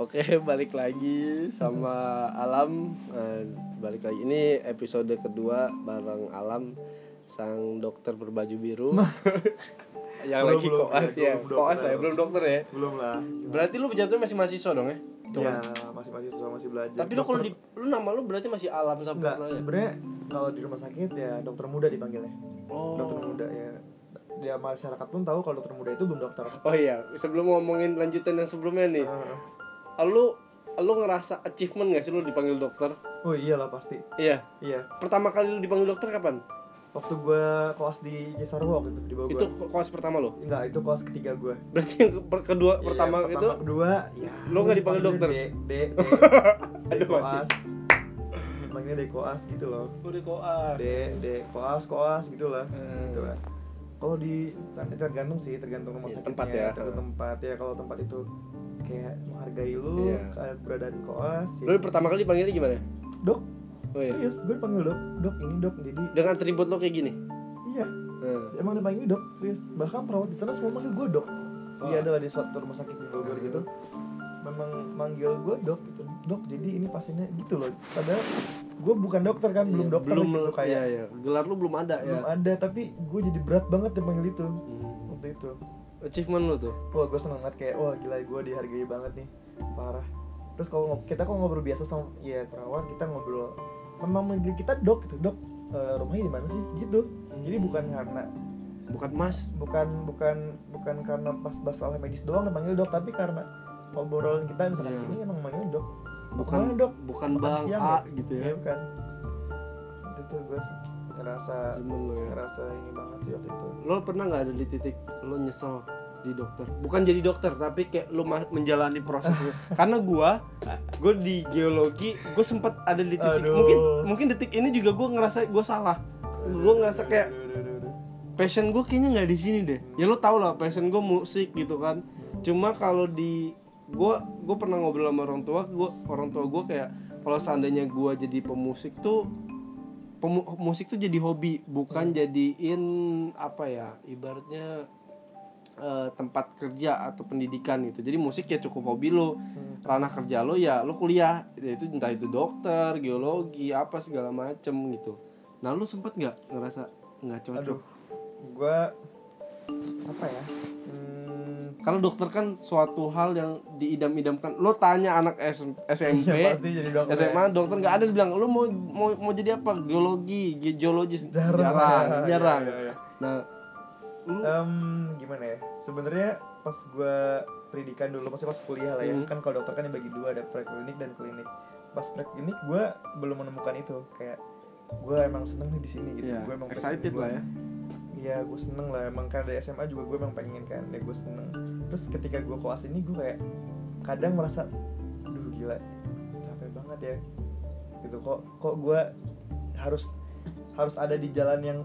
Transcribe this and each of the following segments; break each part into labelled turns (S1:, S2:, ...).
S1: Oke, balik lagi sama Alam. Eh, balik lagi ini episode kedua bareng Alam sang dokter berbaju biru. yang
S2: Belum,
S1: lagi
S2: belum,
S1: koas ya.
S2: belum
S1: Koas
S2: dokter.
S1: ya, belum dokter ya.
S2: belum lah
S1: Berarti lu jatuhnya masih mahasiswa dong ya?
S2: Ya
S1: kan?
S2: masih mahasiswa masih belajar
S1: Tapi lu kalau di
S2: Dokter-
S1: lu nama lu berarti masih Alam
S2: enggak
S1: Sampurna ya?
S2: sebenarnya kalau di rumah sakit ya dokter muda dipanggilnya
S1: Oh.
S2: dokter muda ya dia masyarakat pun tahu kalau dokter muda itu belum dokter
S1: Oh iya, sebelum ngomongin lanjutan yang sebelumnya nih.
S2: Heeh.
S1: Lu lu ngerasa achievement gak sih lu dipanggil dokter?
S2: oh iyalah pasti
S1: Iya.
S2: iya
S1: Pertama kali lu dipanggil dokter kapan?
S2: waktu gua kelas di Cisarua waktu itu di Bogor
S1: Itu koas pertama lo.
S2: enggak itu kelas ketiga gua
S1: Berarti yang kedua
S2: Iya,
S1: pertama, itu
S2: pertama kedua ya
S1: Lu nggak dipanggil dokter?
S2: D D D D
S1: Aduh,
S2: koas dipanggilnya D koas gitu loh
S1: udah koas.
S2: D D koas koas gitu lah
S1: Hmm.
S2: gitu lah kalau di tergantung sih tergantung rumah
S1: Iya,
S2: sakitnya
S1: tempat ya.
S2: tergantung tempat ya kalau tempat itu kayak menghargai lu
S1: Iya.
S2: kayak keberadaan koas
S1: Lu
S2: ya.
S1: pertama kali dipanggilnya gimana?
S2: dok
S1: Oh iya.
S2: serius gue dipanggil dok dok ini dok jadi
S1: Dengan atribut lo kayak gini.
S2: iya
S1: Hmm.
S2: emang dipanggil dok serius bahkan perawat di sana semua manggil gue dok
S1: Oh.
S2: iya adalah di suatu rumah sakit di Bogor
S1: Hmm.
S2: gitu memang manggil gue dok gitu dok jadi ini pasiennya gitu loh padahal gue bukan dokter kan belum
S1: Iya,
S2: dokter
S1: belum
S2: gitu kayak
S1: Iya, iya. Gelar lu belum ada
S2: belum
S1: ya.
S2: ada tapi gue jadi berat banget dipanggil itu
S1: Hmm.
S2: waktu itu
S1: Achievement lu tuh.
S2: wah gue seneng banget kayak wah gila gue dihargai banget nih parah terus kalau kita kalau ngobrol biasa sama ya perawat kita ngobrol memang manggil kita dok gitu dok eh, rumahnya di mana sih gitu jadi bukan karena
S1: Bukan Mas.
S2: bukan bukan bukan karena pas masalah medis doang dipanggil dok tapi karena obrolan kita misalkan
S1: Iya.
S2: ini emang manggil dok
S1: Bukan
S2: Ke mana, dok
S1: bukan
S2: Makan
S1: Bang
S2: siang
S1: A
S2: ya?
S1: gitu ya.
S2: Iya, bukan itu tuh gue ngerasa
S1: lu ya.
S2: ngerasa ini banget sih waktu itu
S1: Lo pernah nggak ada di titik lo nyesel di dokter? Bukan jadi dokter, tapi kayak lo menjalani proses itu. Karena gua, gue di geologi, gue sempet ada di titik.
S2: Aduh.
S1: Mungkin mungkin detik ini juga gue ngerasa gue salah. Gue ngerasa kayak passion gue kayaknya nggak di sini deh ya lo tau lah passion gue musik gitu kan cuma kalau di gue gue pernah ngobrol sama orang tua gue orang tua gue kayak kalau seandainya gue jadi pemusik tuh musik tuh jadi hobi bukan jadiin apa ya ibaratnya eh, tempat kerja atau pendidikan gitu. Jadi musik ya cukup hobi lo.
S2: Hmm.
S1: ranah kerja lo ya lo kuliah. Ya itu entah itu dokter geologi apa segala macem gitu. Nah lu sempet nggak ngerasa nggak cocok?
S2: Gue apa ya hmm,
S1: Karena dokter kan suatu hal yang diidam-idamkan. Lo tanya anak S- SMP,
S2: ya pasti jadi dokter
S1: SMA, dokter nggak ada bilang lo mau mau mau jadi apa? Geologi, ge- geologis.
S2: Jarang.
S1: jarang.
S2: Ya,
S1: jarang.
S2: ya, ya.
S1: Nah, lu
S2: Em, gimana ya sebenarnya pas gue pendidikan dulu masih pas kuliah lah ya
S1: Hmm.
S2: kan kalau dokter kan dibagi dua ada preklinik dan klinik pas preklinik gue belum menemukan itu kayak gue emang seneng nih di sini gitu
S1: ya,
S2: gue emang
S1: excited lah ya.
S2: Iya gue seneng lah emang kan dari SMA juga gue emang pengen kan ya gue seneng terus ketika gue koas ini gue kayak kadang merasa aduh gila capek banget ya gitu kok kok gue harus harus ada di jalan yang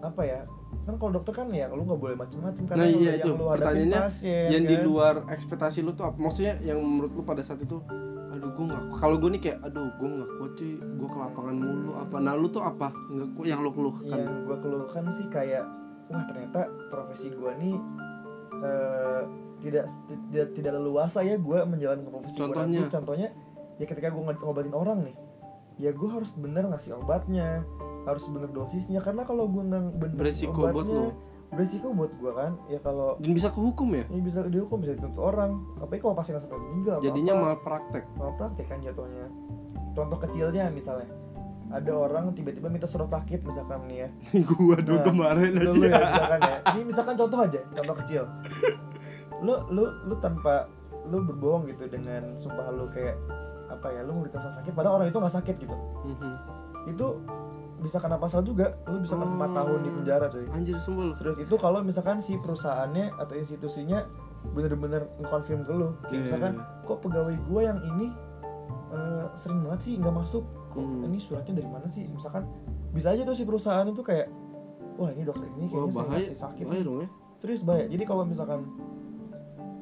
S2: apa ya kan kalau dokter kan ya lu nggak boleh macem-macem karena
S1: Nah,
S2: yang
S1: iya itu.
S2: yang lu hadapin pasien,
S1: yang di
S2: kan.
S1: luar ekspektasi lu tuh apa? Maksudnya yang menurut lu pada saat itu gue nggak kalau gue nih kayak aduh gue nggak kuat cuy gue ke lapangan mulu apa nah lu tuh apa nggak kuat yang lu keluhkan
S2: yang gue keluhkan sih kayak wah ternyata profesi gue nih eh, tidak tidak tidak leluasa ya gue menjalankan profesi gua
S1: Contohnya?
S2: nanti. contohnya ya ketika gue ngobatin orang nih ya gue harus bener ngasih obatnya harus bener dosisnya karena kalau gue nggak bener
S1: Beresiko buat
S2: obatnya
S1: lu.
S2: Beresiko buat gue kan ya kalau
S1: dan bisa kehukum ya?
S2: Ini bisa dihukum bisa dituntut orang. Apalagi kalau pasien sampai meninggal
S1: jadinya
S2: apa.
S1: malah praktek
S2: Kalau praktek kan jatuhnya. Contoh kecilnya misalnya ada orang tiba-tiba minta surat sakit misalkan nih ya.
S1: Gua dulu
S2: Nah,
S1: kemarin aja.
S2: lu ya misalkan ya. Ini misalkan contoh aja contoh kecil. Lu lu lu tanpa lu berbohong gitu dengan sumpah lu kayak apa ya lu memberikan surat sakit padahal orang itu nggak sakit gitu.
S1: Mhm.
S2: itu bisa kena pasal juga. Lu bisa kena 4 tahun di penjara cuy
S1: anjir sumpah lu.
S2: Serius itu kalau misalkan si perusahaannya atau institusinya bener-bener nge-confirm ke lu kayak
S1: Iya,
S2: misalkan
S1: iya.
S2: kok pegawai gua yang ini eh, sering banget sih nggak masuk? Kok
S1: Hmm.
S2: ini suratnya dari mana sih? Misalkan bisa aja tuh si perusahaan itu kayak wah ini dokter ini kayaknya sering
S1: bahaya.
S2: ngasih sakit.
S1: Bahaya
S2: nih."
S1: dong ya.
S2: Serius bahaya. Jadi kalau misalkan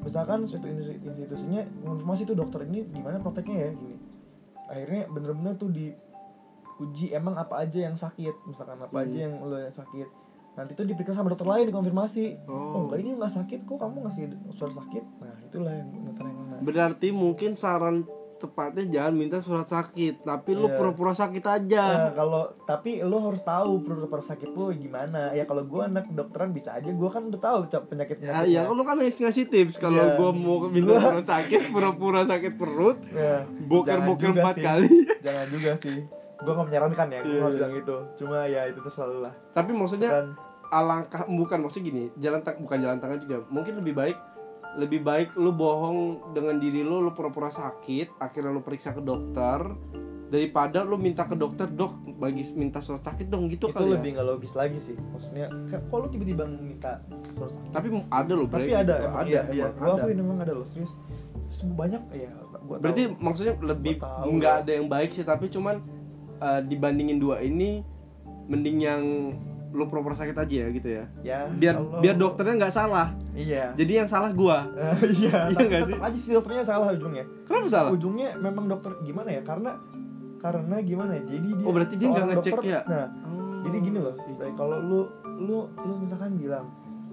S2: misalkan suatu institusi- institusinya konfirmasi tuh dokter ini gimana prakteknya ya? Gini. Akhirnya bener-bener tuh diuji emang apa aja yang sakit misalkan apa
S1: Hmm.
S2: aja yang lo yang sakit nanti tuh diperiksa sama dokter lain dikonfirmasi
S1: Oh.
S2: oh, enggak ini nggak sakit kok kamu ngasih surat sakit nah itulah yang dokter yang kena
S1: berarti mungkin saran tepatnya jangan minta surat sakit tapi lu
S2: Iya.
S1: pura-pura sakit aja
S2: Nah, kalau tapi lo harus tahu pura-pura sakit lo gimana. Ya kalau gua anak kedokteran bisa aja gua kan udah tahu penyakit
S1: Ya,
S2: penyakitnya.
S1: ya lu kan ngasih tips kalau
S2: Iya.
S1: gua mau minta surat sakit pura-pura sakit perut
S2: Ya,
S1: boker-boker
S2: jangan juga
S1: empat kali
S2: Jangan juga sih. Gua gak menyarankan ya,
S1: Iya,
S2: nggak
S1: iya.
S2: bilang itu. Cuma ya itu terserah lah.
S1: tapi maksudnya
S2: Kan
S1: alangkah bukan maksudnya gini jalan tang bukan jalan tangan juga mungkin lebih baik lebih baik lu bohong dengan diri lu lu pura-pura sakit akhirnya lu periksa ke dokter daripada lu minta ke dokter dok bagi minta surat sakit dong gitu
S2: itu
S1: kali ya.
S2: lebih nggak logis lagi sih. Maksudnya kok lu tiba-tiba minta surat sakit?
S1: tapi ada loh
S2: Tapi ada, emang
S1: ada,
S2: iya, iya. Gua akuin emang ada loh, serius. Terus banyak ya, gua
S1: berarti
S2: tahu.
S1: maksudnya lebih nggak
S2: ya.
S1: ada yang baik sih tapi cuman eh, dibandingin dua ini mending yang lu pura-pura sakit aja ya gitu ya
S2: ya
S1: biar
S2: kalau-
S1: biar dokternya nggak salah
S2: Iya.
S1: jadi yang salah gua
S2: iya,
S1: Iya
S2: tapi tetap aja sih dokternya salah ujungnya.
S1: kenapa salah
S2: Ujungnya memang dokter gimana ya? Karena karena gimana ya? Jadi dia
S1: Oh, berarti dia nggak ngecek
S2: dokter-
S1: ya?
S2: Nah,
S1: Oh,
S2: jadi gini loh
S1: sih.
S2: Kalau lu lu lu misalkan bilang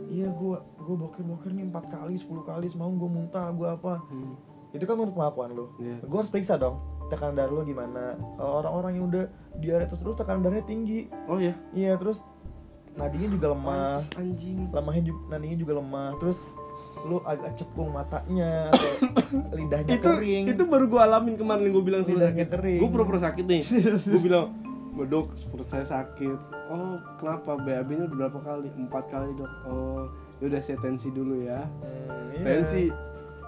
S2: iya gua gua boker boker nih empat kali 10 kali semalam gua muntah gua apa
S1: Hmm.
S2: itu kan menurut pengakuan lu
S1: Iya.
S2: gua harus periksa dong tekanan darah lu gimana? Kalau orang-orang yang udah diare terus terus tekanan darahnya tinggi.
S1: Oh ya
S2: iya terus nadinya juga lemah
S1: anjing.
S2: Lemahnya juga nadinya juga lemah. Terus lu agak cekung matanya atau lidahnya
S1: itu
S2: kering.
S1: itu baru gue alamin kemarin gue bilang sudah
S2: Lidahnya
S1: sakit
S2: kering.
S1: gue pura-pura sakit nih. Gue bilang "Mbak, dok perut saya sakit. Oh kenapa? BAB nya udah berapa kali? Empat kali dok. Oh yaudah saya tensi dulu ya.
S2: Hmm, iya.
S1: tensi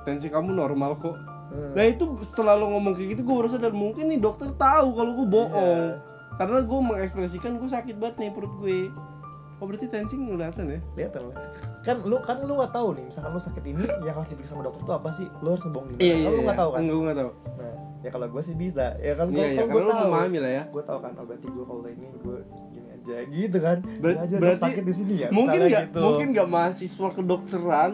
S1: tensi kamu normal kok
S2: Hmm.
S1: nah itu setelah lo ngomong kayak gitu gue baru sadar mungkin nih dokter tahu kalau gue bohong.
S2: Iya.
S1: karena gue mengekspresikan gue sakit banget nih perut gue oh berarti tensi kelihatan ya?
S2: Lihat lah. Kan lu kan lu nggak tahu nih misalkan lu sakit ini yang harus diperiksa sama dokter tuh apa sih? Lu harus ngebohong di mana
S1: iya
S2: kan
S1: iya
S2: lu nggak tahu kan?
S1: Gue nggak tahu.
S2: Nah ya kalau gue sih bisa. Ya kan
S1: iya
S2: kalau
S1: iya
S2: gue
S1: karena lo
S2: tahu.
S1: memahami lah ya.
S2: Gue tahu kan oh berarti gue kalau ini gue gini aja gitu kan.
S1: Ber-
S2: aja
S1: berarti
S2: sakit di sini ya
S1: mungkin nggak
S2: gitu.
S1: mungkin nggak mahasiswa kedokteran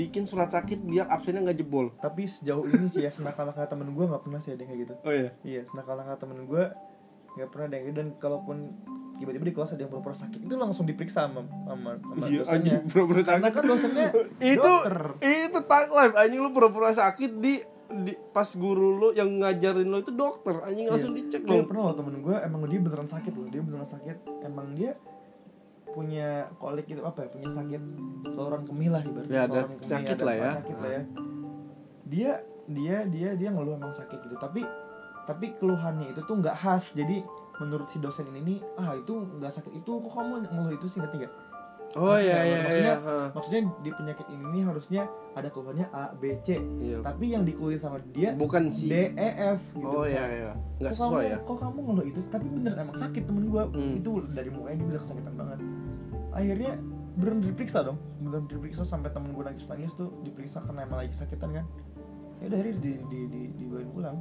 S1: bikin surat sakit biar absennya nggak jebol.
S2: Tapi sejauh ini sih ya senakal-nakal temen gue nggak pernah sih ada yang kayak gitu.
S1: Oh iya?
S2: Iya senakal-nakal temen gue nggak pernah ada yang gitu. Dan kalaupun tiba-tiba di kelas ada yang pura-pura sakit itu langsung diperiksa sama sama, sama
S1: Iya,
S2: dosennya.
S1: pura-pura
S2: karena
S1: sakit
S2: kan dosennya
S1: itu
S2: dokter.
S1: itu tag live anjing lu pura-pura sakit di di pas guru lu yang ngajarin lu itu dokter. Anjing langsung
S2: Iya.
S1: dicek
S2: Iya,
S1: loh
S2: pernah loh temen gue emang dia beneran sakit loh dia beneran sakit. Emang dia punya kolik itu apa ya punya sakit seorang kemih lah ibaratnya
S1: Ya, ada
S2: kemih,
S1: penyakit
S2: ada
S1: lah ya.
S2: penyakit lah ya. Dia dia dia dia ngeluh emang sakit gitu. Tapi tapi keluhannya itu tuh nggak khas. Jadi menurut si dosen ini nih ah itu nggak sakit. Itu kok kamu ngeluh itu sih? Ngerti nggak
S1: oh iya iya
S2: Maksudnya-
S1: iya ha.
S2: maksudnya di penyakit ini nih harusnya ada keluhannya A B C.
S1: Iya.
S2: tapi yang dikeluhin sama dia
S1: bukan si
S2: D E F gitu
S1: oh iya
S2: misalnya.
S1: iya. Nggak
S2: kok
S1: sesuai
S2: kamu,
S1: ya?
S2: kok kamu ngeluh itu? Tapi bener emang sakit temen gua.
S1: Hmm.
S2: itu dari mukanya dia bilang kesakitan banget. Akhirnya bener diperiksa dong. Bener diperiksa sampai temen gua nangis nangis tuh diperiksa karena emang lagi sakitan kan. Ya udah akhirnya di di di dibawain pulang.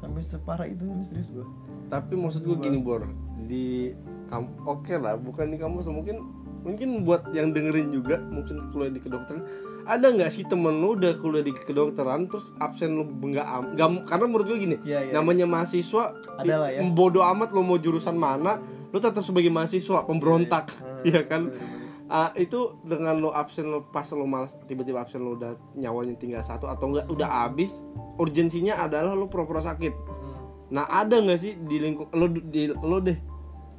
S2: Sampai separah itu ini serius gua.
S1: Tapi maksud gue gini bor. Di kam- oke lah bukan di kampus mungkin mungkin buat yang dengerin juga mungkin kuliah di kedokteran ada nggak sih temen lu udah kuliah di kedokteran terus absen lu nggak am nggak- karena menurut gue gini
S2: Iya, iya.
S1: namanya mahasiswa
S2: ya.
S1: i- bodo amat lo mau jurusan mana lu tetap sebagai mahasiswa pemberontak
S2: Hmm,
S1: Iya kan
S2: bener-bener.
S1: Ah, itu dengan lo absen lo pas lo malas tiba-tiba absen lo udah nyawanya tinggal satu atau enggak udah habis urgensinya adalah lo pura-pura sakit
S2: Hmm.
S1: nah ada nggak sih di lingkup lo di lo deh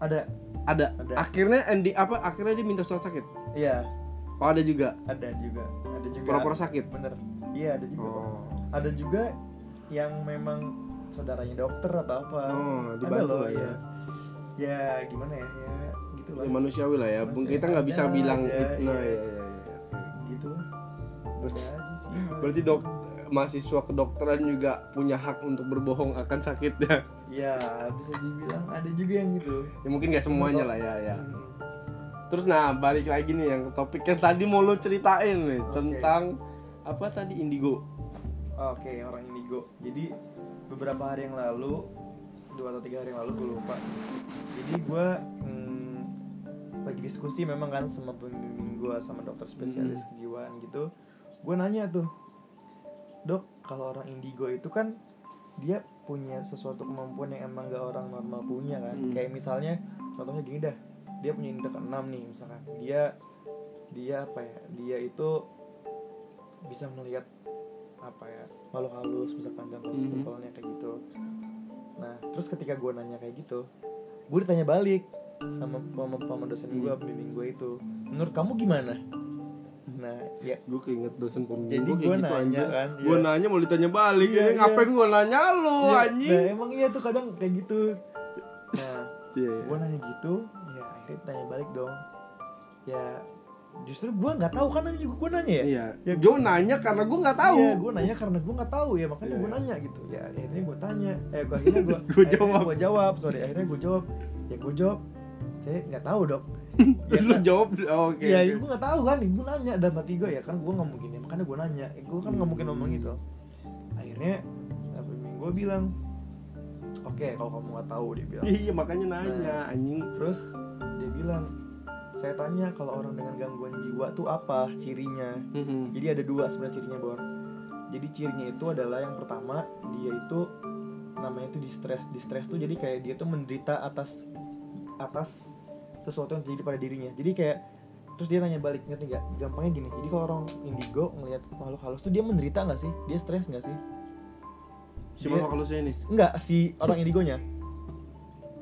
S2: ada.
S1: Ada.
S2: Ada.
S1: akhirnya endi apa akhirnya dia minta surat sakit?
S2: Iya.
S1: Oh ada juga?
S2: Ada juga. Ada juga.
S1: Pura-pura sakit?
S2: Bener. Iya ada juga.
S1: Oh.
S2: Ada juga yang memang saudaranya dokter atau apa.
S1: Oh,
S2: ada loh
S1: ya.
S2: ya ya gimana ya? Ya gitu lah.
S1: Ya, manusiawi lah ya.
S2: Manusiawi
S1: kita nggak bisa bilang
S2: aja,
S1: it- nah
S2: iya.
S1: ya ya ya.
S2: Gitu lah.
S1: Berarti- berarti dok mahasiswa kedokteran juga punya hak untuk berbohong akan sakitnya.
S2: Ya bisa dibilang ada juga yang gitu.
S1: Ya mungkin nggak semuanya lah ya ya.
S2: Hmm.
S1: terus nah balik lagi nih yang topik yang tadi mau lo ceritain nih
S2: Oke.
S1: tentang apa tadi indigo.
S2: Oke orang indigo. Jadi beberapa hari yang lalu dua atau tiga hari yang lalu gue lupa. Jadi gue hmm, lagi diskusi memang kan sama pembimbing gue sama dokter spesialis kejiwaan gitu. Gue nanya tuh dok kalau orang indigo itu kan dia punya sesuatu kemampuan yang emang gak orang normal punya kan
S1: Hmm.
S2: kayak misalnya contohnya gini dah dia punya indera keenam nih misalkan dia dia apa ya dia itu bisa melihat apa ya makhluk halus misalkan gangguan
S1: Mhm.
S2: simpelnya kayak gitu nah terus ketika gue nanya kayak gitu gue ditanya balik sama sama, sama dosen gue
S1: Hmm.
S2: pembimbing gue itu menurut kamu gimana nah ya
S1: gue keinget dosen pembimbing
S2: Jadi
S1: gua
S2: gua
S1: gitu,
S2: nanya kan,
S1: gue
S2: iya.
S1: nanya mau ditanya balik
S2: Iya,
S1: ya
S2: iya.
S1: ngapain gue nanya lu
S2: ya,
S1: anjing
S2: nah emang iya tuh kadang kayak gitu nah
S1: Iya, iya.
S2: gue nanya gitu ya akhirnya tanya balik dong ya justru gue nggak tahu kan namanya juga gue nanya ya
S1: iya
S2: Ya,
S1: gue nanya karena gue nggak tahu
S2: Iya, gue nanya karena gue nggak tahu ya makanya
S1: Iya.
S2: gue nanya gitu. Ya akhirnya gue tanya, eh gue akhirnya gue
S1: Gua jawab.
S2: Gue jawab, sorry akhirnya gue jawab. Ya gue jawab, saya nggak tahu dok. ya,
S1: lu
S2: kan,
S1: jawab oh, oke
S2: ya
S1: oke.
S2: gue nggak tahu kan, gue nanya dalam hati gue ya kan gue nggak mungkin ya makanya gue nanya. Eh, gue kan nggak mungkin ngomong gitu. Akhirnya gue bilang, oke kalau kamu nggak tahu dia bilang.
S1: iya makanya nanya
S2: Nah.
S1: anjing
S2: Terus dia bilang, saya tanya kalau orang dengan gangguan jiwa tuh apa cirinya?
S1: Mhm.
S2: Jadi ada dua sebenarnya cirinya Bor. Jadi cirinya itu adalah yang pertama dia itu namanya itu distress. Distress tuh jadi kayak dia tuh menderita atas atas sesuatu yang terjadi pada dirinya. Jadi kayak terus dia nanya balik ngerti nggak? Gampangnya gini. Jadi kalau orang indigo ngelihat makhluk halus tuh dia menderita nggak sih? Dia stres nggak sih?
S1: si
S2: Dia-
S1: makhluk halusnya ini
S2: Enggak si orang indigonya.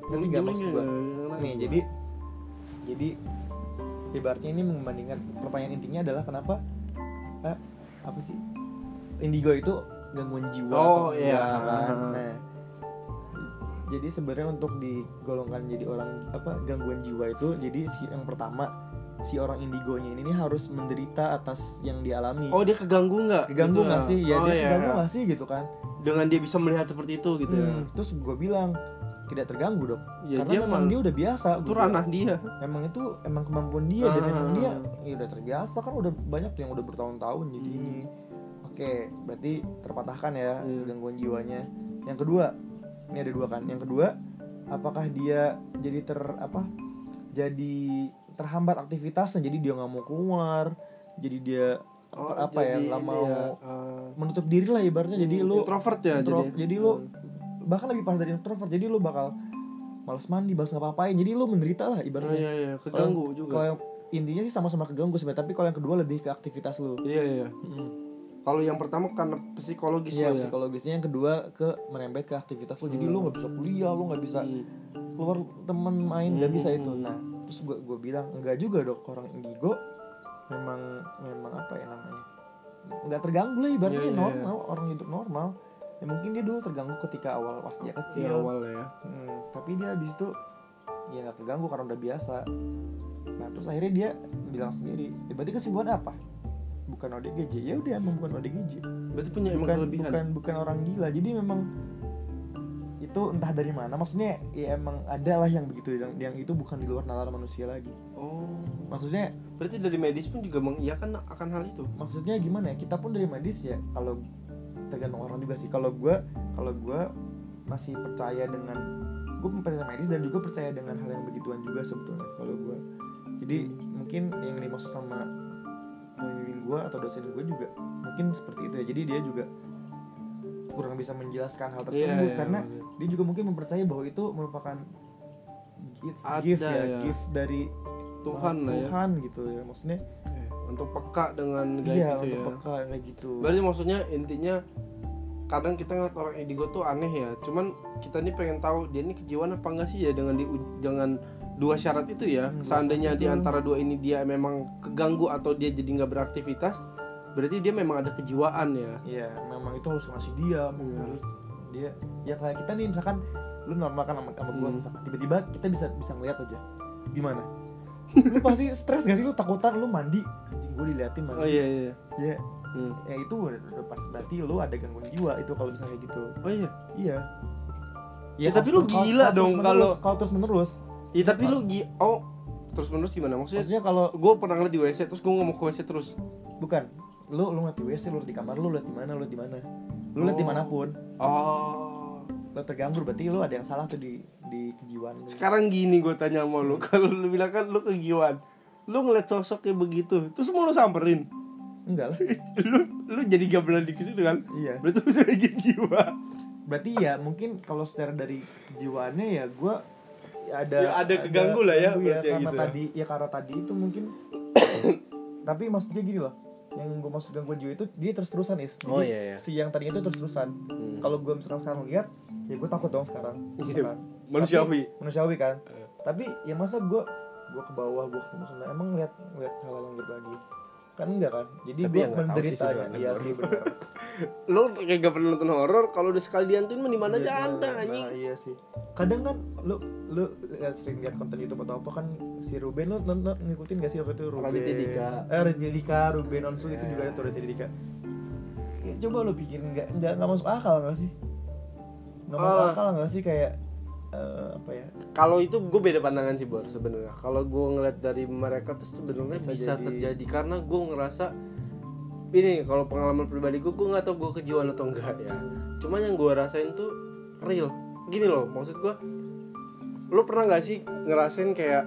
S2: Ngerti nggak maksud
S1: gimana?
S2: Nih jadi jadi ibaratnya ini membandingkan pertanyaan intinya adalah kenapa eh, apa sih indigo itu gangguan jiwa
S1: Oh,
S2: atau
S1: iya.
S2: kan? Nah, jadi sebenarnya untuk digolongkan jadi orang apa gangguan jiwa itu jadi si yang pertama si orang indigonya ini nih harus menderita atas yang dialami.
S1: oh dia keganggu nggak
S2: keganggu
S1: Gitu
S2: nggak sih? Ya
S1: oh,
S2: dia
S1: iya.
S2: keganggu nggak sih gitu kan?
S1: dengan dia bisa melihat seperti itu gitu ya
S2: Hmm, Terus gue bilang tidak terganggu dok,
S1: ya
S2: karena
S1: dia
S2: memang dia udah biasa.
S1: itu ranah dia
S2: emang itu emang kemampuan dia dan
S1: Ah.
S2: emang dia ya udah terbiasa kan udah banyak tuh yang udah bertahun-tahun jadi
S1: Hmm.
S2: ini oke berarti terpatahkan ya
S1: Iya.
S2: gangguan jiwanya yang kedua ini ada dua kan. Yang kedua apakah dia jadi ter apa jadi terhambat aktivitasnya? Jadi dia nggak mau keluar jadi dia
S1: Oh,
S2: apa ya
S1: jadi
S2: nggak
S1: ini
S2: mau
S1: ya, uh,
S2: menutup diri lah ibaratnya. Jadi lu
S1: introvert ya
S2: intro-
S1: jadi.
S2: jadi lu bahkan lebih parah dari introvert. Jadi lu bakal males mandi males ngapa-ngapain. Jadi lu menderita lah
S1: oh,
S2: ibaratnya
S1: iya iya keganggu
S2: kalau-
S1: juga.
S2: Kalau yang intinya sih sama-sama keganggu sebenarnya, tapi kalau yang kedua lebih ke aktivitas lu.
S1: iya iya.
S2: Mm.
S1: Kalau yang pertama karena psikologis
S2: Iya,
S1: lo ya
S2: psikologisnya yang kedua ke merembet ke aktivitas lu. Jadi lu nggak bisa kuliah, lu nggak bisa
S1: Hmm.
S2: keluar temen main, nggak bisa
S1: Hmm.
S2: itu. Nah, terus gua gua bilang enggak juga dok orang indigo memang memang apa ya namanya nggak terganggu lah ibaratnya
S1: Iya, iya,
S2: normal orang hidup normal. Ya mungkin dia dulu terganggu ketika awal pas dia
S1: di
S2: kecil.
S1: awal ya
S2: Hmm, tapi dia habis itu ya nggak terganggu karena udah biasa nah terus akhirnya dia bilang sendiri ya, berarti kesimpulan apa bukan ODGJ. Ya udah emang bukan ODGJ.
S1: Berarti punya
S2: bukan
S1: kelebihan.
S2: bukan bukan orang gila. Jadi memang itu entah dari mana. Maksudnya ya emang ada lah yang begitu yang, yang itu bukan di luar nalar manusia lagi.
S1: Oh.
S2: Maksudnya
S1: berarti dari medis pun juga mengiyakan akan hal itu?
S2: Maksudnya gimana ya? Kita pun dari medis ya kalau tergantung orang juga sih. Kalau gue kalau gue masih percaya dengan gue percaya medis dan juga percaya dengan hal yang begituan juga sebetulnya kalau gue jadi mungkin yang dimaksud sama pembimbing gue atau dosen gue juga mungkin seperti itu ya. Jadi dia juga kurang bisa menjelaskan hal tersebut
S1: Iya, iya,
S2: karena
S1: iya.
S2: dia juga mungkin mempercayai bahwa itu merupakan it's
S1: Ada
S2: gift ya,
S1: ya.
S2: gift dari
S1: Tuhan lah ya.
S2: Tuhan gitu ya. Maksudnya
S1: Eh, untuk peka dengan gaib
S2: iya
S1: itu
S2: untuk
S1: ya.
S2: peka kayak gitu.
S1: Berarti maksudnya intinya kadang kita ngeliat orang indigo tuh aneh ya. Cuman kita nih pengen tahu dia ini kejiwaan apa enggak sih ya dengan di dengan dua syarat itu ya.
S2: Hmm,
S1: seandainya di antara dua ini dia memang keganggu atau dia jadi nggak beraktivitas berarti dia memang ada kejiwaan ya.
S2: Iya, memang itu harus ngasih dia,
S1: Iya.
S2: dia ya kayak kita nih misalkan lu normal kan sama, sama gua
S1: Hmm.
S2: misalkan tiba-tiba kita bisa bisa ngeliat aja. Gimana? Lu pasti stres gak sih? Lu takutan lu mandi. Anjing gue diliatin mandi.
S1: Oh iya iya.
S2: Ya
S1: Hmm.
S2: ya itu pas berarti lu ada gangguan jiwa itu kalau misalnya gitu.
S1: Oh iya?
S2: Iya.
S1: Ya, tapi lu gila dong kalau-
S2: kalau terus menerus
S1: Iya tapi lu gi oh terus menerus gimana? Maksudnya
S2: maksudnya kalau
S1: gue pernah ngeliat di WC terus gue mau ke WC terus.
S2: Bukan. Lu lu ngeliat di WC lu di kamar lu liat di mana lu di mana. Lu liat
S1: Oh.
S2: di mana pun
S1: oh.
S2: Lu terganggu berarti lu ada yang salah tuh di di kejiwaan lu.
S1: Sekarang gini gue tanya sama lu kalau lu bilang kan lu kegiwaan lu ngeliat sosok kayak begitu terus mau lu samperin?
S2: Enggak lah.
S1: Lu lu jadi gak berani ke situ kan?
S2: Iya.
S1: Berarti lu bisa jiwa.
S2: Berarti ya mungkin kalau secara dari jiwaannya ya gue ada
S1: Ya, ada keganggu lah ya, ya
S2: karena
S1: gitu ya.
S2: tadi ya karena tadi itu mungkin tapi maksudnya gini loh yang gue masuk gangguan jiwa itu dia terus terusan is jadi
S1: Oh, iya, iya.
S2: si yang tadinya itu terus terusan
S1: Hmm.
S2: kalau gue misalkan sekarang lihat ya gue takut dong sekarang misalkan.
S1: manusiawi.
S2: Tapi- manusiawi kan
S1: Eh.
S2: tapi ya masa gue gue ke bawah gue ke sana emang lihat lihat hal hal yang gitu lagi kan enggak kan jadi gue
S1: ya sih
S2: menderita ya
S1: sebenarnya,
S2: iya sih benar
S1: Lo kayak gak pernah nonton horor, kalau udah sekali diantuin mah di mana aja
S2: Iya,
S1: ada
S2: nah,
S1: anjing.
S2: iya sih kadang kan lu lu ya, sering lihat konten YouTube atau apa kan si Ruben lu nonton ngikutin gak sih apa itu Ruben
S1: Raditya Dika.
S2: eh Raditya Dika Ruben Onsu itu
S1: Iya.
S2: juga ada tuh Raditya Dika ya, coba lu pikirin nggak nggak nggak masuk akal nggak sih nggak masuk
S1: Ah.
S2: akal nggak sih kayak eh, apa ya
S1: Kalau itu gue beda pandangan sih Bor sebenarnya. Kalau gue ngeliat dari mereka tuh sebenarnya
S2: Bisa
S1: bisa,
S2: jadi.
S1: terjadi karena gue ngerasa ini kalau pengalaman pribadi gue gue nggak tahu gue kejiwaan atau enggak ya. Cuma yang gue rasain tuh real. Gini loh maksud gue, lo pernah nggak sih ngerasain kayak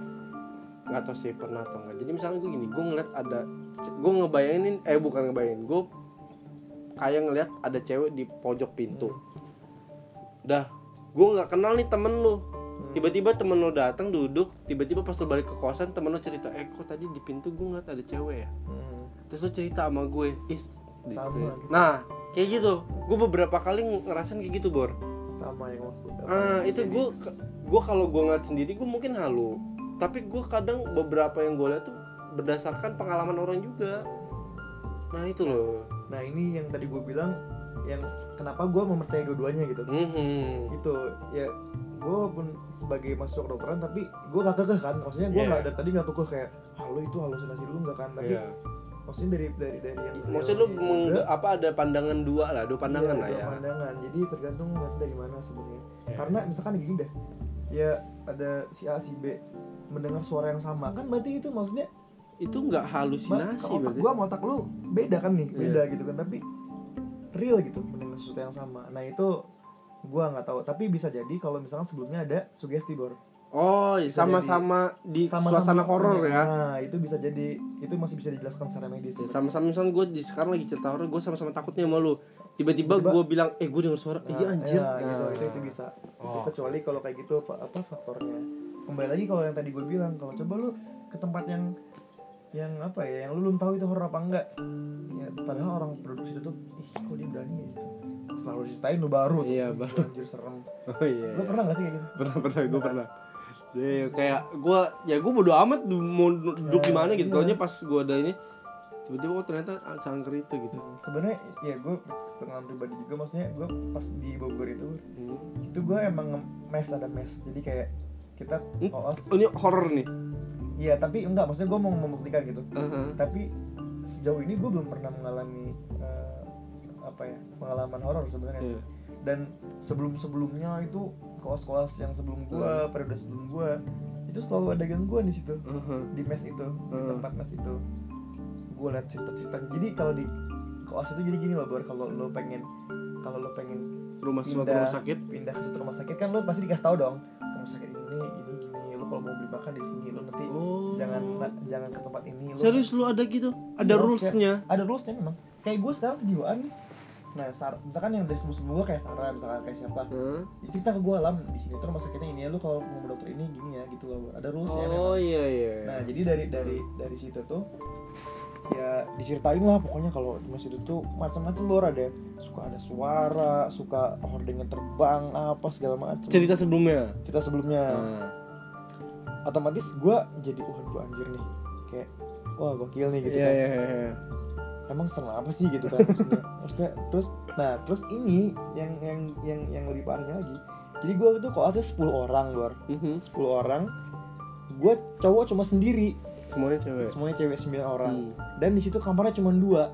S1: nggak tahu sih pernah atau enggak. Jadi misalnya gue gini, gue ngeliat ada, gue ngebayangin eh bukan ngebayangin, gue kayak ngeliat ada cewek di pojok pintu. Dah, gue nggak kenal nih temen lu. Tiba-tiba temen lo datang duduk tiba-tiba pas lo balik ke kosan temen lo cerita eh kok tadi di pintu gue ngeliat ada cewek ya?
S2: Hmm.
S1: terus lo cerita sama gue is di-
S2: Sama gitu.
S1: nah kayak gitu. Gue beberapa kali ngerasain kayak gitu bor.
S2: Sama yang waktu
S1: ah itu gue gue kalau gue ngeliat sendiri gue mungkin halu. Tapi gue kadang beberapa yang gue lihat tuh berdasarkan pengalaman orang juga. Nah itu loh.
S2: Nah ini yang tadi gue bilang yang kenapa gue mempercayai dua-duanya gitu
S1: Mhm.
S2: itu ya gue pun sebagai mahasiswa kedokteran tapi gue gak kekeh kan maksudnya gue
S1: Iya.
S2: nggak dari tadi nggak kekeh kayak ah lo itu halusinasi lu nggak kan tapi
S1: Iya.
S2: maksudnya dari dari dari yang
S1: maksudnya lu meng- apa ada pandangan dua lah dua pandangan
S2: iya,
S1: lah
S2: dua
S1: ya
S2: pandangan jadi tergantung dari mana sebenarnya
S1: Iya.
S2: karena misalkan gini dah ya ada si A si B mendengar suara yang sama kan berarti itu maksudnya
S1: itu nggak
S2: ma-
S1: halusinasi
S2: otak
S1: berarti
S2: gua sama otak lu beda kan nih
S1: Iya.
S2: beda gitu kan tapi real gitu mendengar sesuatu yang sama nah itu gua nggak tahu tapi bisa jadi kalau misalkan sebelumnya ada sugesti bor
S1: Oh, sama-sama di
S2: sama-sama
S1: suasana horor ya.
S2: nah itu bisa jadi itu masih bisa dijelaskan secara medis
S1: Ya, Sama-sama misalnya gue di sekarang lagi cerita horor, gue sama-sama takutnya sama lu. Tiba-tiba gue bilang, eh gue denger suara,
S2: Nah,
S1: iya anjir.
S2: ya, gitu
S1: Nah.
S2: itu itu bisa
S1: Oh.
S2: kecuali kalau kayak gitu apa, apa faktornya kembali lagi kalau yang tadi gue bilang kalau coba lu ke tempat yang yang apa ya yang lu belum tahu itu horor apa enggak ya, padahal orang produksi itu tuh ih kok dia berani ya gitu selalu diceritain lu baru tuh,
S1: Iya,
S2: "Ih,
S1: baru.
S2: anjir serem
S1: Oh iya.
S2: lu pernah gak sih kayak gitu
S1: Pernah, pernah, gue pernah. Jadi kayak gue, ya gue bodo amat mau duduk di mana gitu.
S2: Iya.
S1: Taunya pas gue ada ini, tiba-tiba oh ternyata sangker itu gitu.
S2: sebenarnya ya gue pengalaman pribadi juga maksudnya gue pas di Bogor itu
S1: Hmm.
S2: itu gue emang mes ada mes jadi kayak kita
S1: Hmm?
S2: koos
S1: Oh ini horor nih.
S2: Iya tapi enggak maksudnya gue mau membuktikan gitu
S1: Aha.
S2: tapi sejauh ini gue belum pernah mengalami eh, apa ya pengalaman horor sebenarnya sih
S1: Iya.
S2: dan sebelum sebelumnya itu koas-koas yang sebelum gue
S1: Hmm.
S2: periode sebelum gue itu selalu ada gangguan di situ
S1: Aha.
S2: di mes itu di
S1: Hmm.
S2: tempat mes itu gue liat cerita-cerita jadi kalau di koas itu jadi gini loh Bor kalau lo pengen kalau lo pengen
S1: Rumah suatu
S2: pindah
S1: rumah sakit.
S2: pindah ke suatu rumah sakit kan lo pasti dikasih tahu dong rumah sakit ini lo kalau mau beli makan di sini lo nanti
S1: Oh.
S2: jangan jangan ke tempat ini lo
S1: Serius lu ada gitu? Ada
S2: Iya,
S1: rulesnya?
S2: ada rulesnya memang kayak gue sekarang kejiwaan nih. nah sar misalkan yang dari sebelum sebelum gue kayak Sarah misalkan kayak siapa ya cerita ke gue alam di sini tuh rumah sakitnya ini ya lu kalau mau dokter ini gini ya gitu loh ada rulesnya
S1: Oh
S2: memang.
S1: iya iya.
S2: nah jadi dari dari dari situ tuh ya diceritain lah pokoknya kalau di situ tuh macam-macam bor ada suka ada suara suka hordengnya terbang apa segala macam
S1: cerita sebelumnya.
S2: cerita sebelumnya
S1: Nah.
S2: Otomatis gue jadi waduh anjir nih kayak wah gokil nih gitu
S1: Iya
S2: kan
S1: iya iya.
S2: emang serem apa sih gitu kan maksudnya maksudnya terus nah terus ini yang yang yang yang lebih parahnya lagi jadi gue kok aja 10 orang luar
S1: Mhm.
S2: 10 orang gue cowok cuma sendiri
S1: Semuanya cewek.
S2: semuanya cewek 9 orang
S1: Hmm.
S2: dan di situ kamarnya cuma dua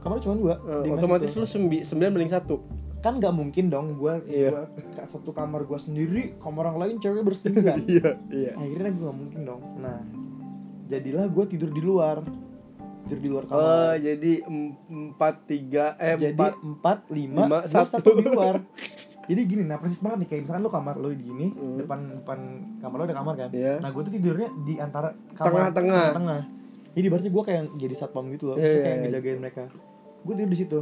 S2: kamarnya cuma dua mes
S1: otomatis
S2: itu.
S1: lu sembi, sembilan banding satu.
S2: Kan nggak mungkin dong gue
S1: Iya.
S2: gua satu kamar gue sendiri kamar yang lain cewek bersembilan
S1: Iya iya.
S2: akhirnya gue nggak mungkin dong nah jadilah gue tidur di luar tidur di luar
S1: Oh
S2: kamar
S1: jadi em- empat tiga eh
S2: jadi
S1: empat.
S2: lima,
S1: lima, satu.
S2: satu di luar jadi gini nah persis banget nih kayak misalkan lu kamar lu gini
S1: Hmm.
S2: depan depan kamar lu ada kamar kan
S1: Iya.
S2: nah gue tuh tidurnya di antara kamar
S1: Tengah-tengah.
S2: tengah jadi berarti gue kayak jadi satpam gitu loh
S1: Iya, iya,
S2: kayak
S1: iya.
S2: ngejagain mereka gue tidur di situ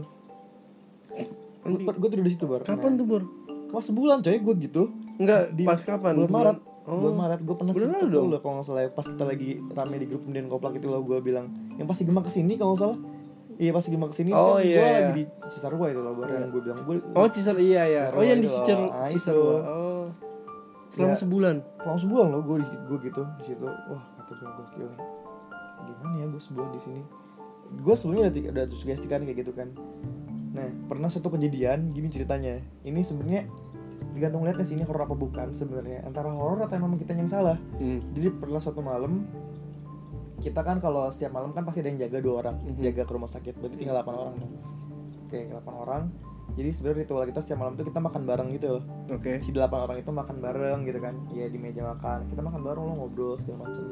S2: gue tidur di situ bar
S1: Kapan tuh Bur?
S2: pas sebulan coy gue gitu
S1: Enggak,
S2: Di
S1: pas kapan?
S2: bulan Maret
S1: Oh.
S2: bulan Maret gue pernah
S1: Bulan
S2: cerita lo kalau nggak salah ya, pas kita lagi rame di grup kemudian koplak itu lo gue bilang yang pasti gemak ke sini kalau nggak salah iya pasti gemak ke sini
S1: Oh,
S2: kan
S1: iya,
S2: gue
S1: iya.
S2: lagi di Cisarua itu loh baru
S1: Iya.
S2: yang gue bilang gue
S1: Oh Cisar iya ya. Oh yang di
S2: loh.
S1: Cisar
S2: Ah,
S1: Cisar.
S2: itu.
S1: Oh. Selama
S2: Ya.
S1: sebulan.
S2: langsung sebulan loh gue gue gitu di situ wah kata gue gokil nih gimana ya gue sebulan di sini gue sebelumnya udah udah sugesti kan kayak gitu kan nah pernah suatu kejadian gini ceritanya. Ini sebenarnya tergantung lihatnya sih ini horor apa bukan sebenarnya. Antara horor atau memang kita yang salah.
S1: Hmm.
S2: jadi pernah suatu malam kita kan kalau setiap malam kan pasti ada yang jaga dua orang.
S1: Mhm.
S2: jaga ke rumah sakit berarti tinggal 8 orang dong. Oke 8 orang. Jadi sebenarnya ritual kita setiap malam tuh kita makan bareng gitu. Loh
S1: Oke.
S2: si delapan orang itu makan bareng gitu kan. Ya di meja makan. Kita makan bareng lo ngobrol segala macem.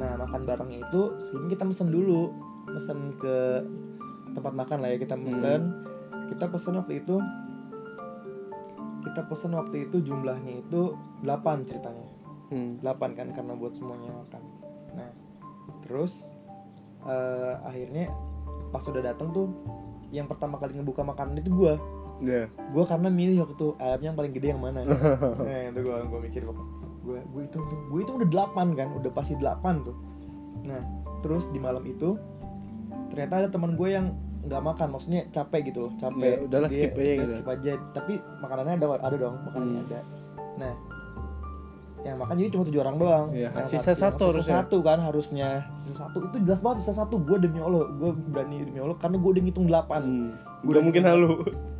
S2: Nah makan barengnya itu sebelum kita mesen dulu. Mesen ke tempat makan lah ya kita mesen kita pesen waktu itu kita pesen waktu itu jumlahnya itu 8 ceritanya.
S1: Hmm.
S2: 8 kan karena buat semuanya makan. Nah terus eh, akhirnya pas udah datang tuh yang pertama kali ngebuka makanan itu gua.
S1: Iya.
S2: gue karena milih waktu itu ayamnya yang paling gede yang mana. Nah itu gue gue mikir gue gue itu gue itu udah delapan kan udah pasti delapan tuh. Nah terus di malam itu ternyata ada teman gue yang nggak makan maksudnya capek gitu loh capek.
S1: Ya, udahlah,
S2: Dia-
S1: skip aja
S2: udah
S1: gitu.
S2: skip aja. Tapi makanannya ada ada dong makanannya
S1: Hmm.
S2: ada. Nah yang makan jadi cuma tujuh orang doang.
S1: Iya,
S2: Yang
S1: sisa satu
S2: sisa
S1: harusnya.
S2: satu kan harusnya. Sisa satu itu jelas banget sisa satu. Gue demi allah gue berani demi allah karena gue udah ngitung delapan.
S1: Hmm.
S2: Gua
S1: Udah mungkin halu.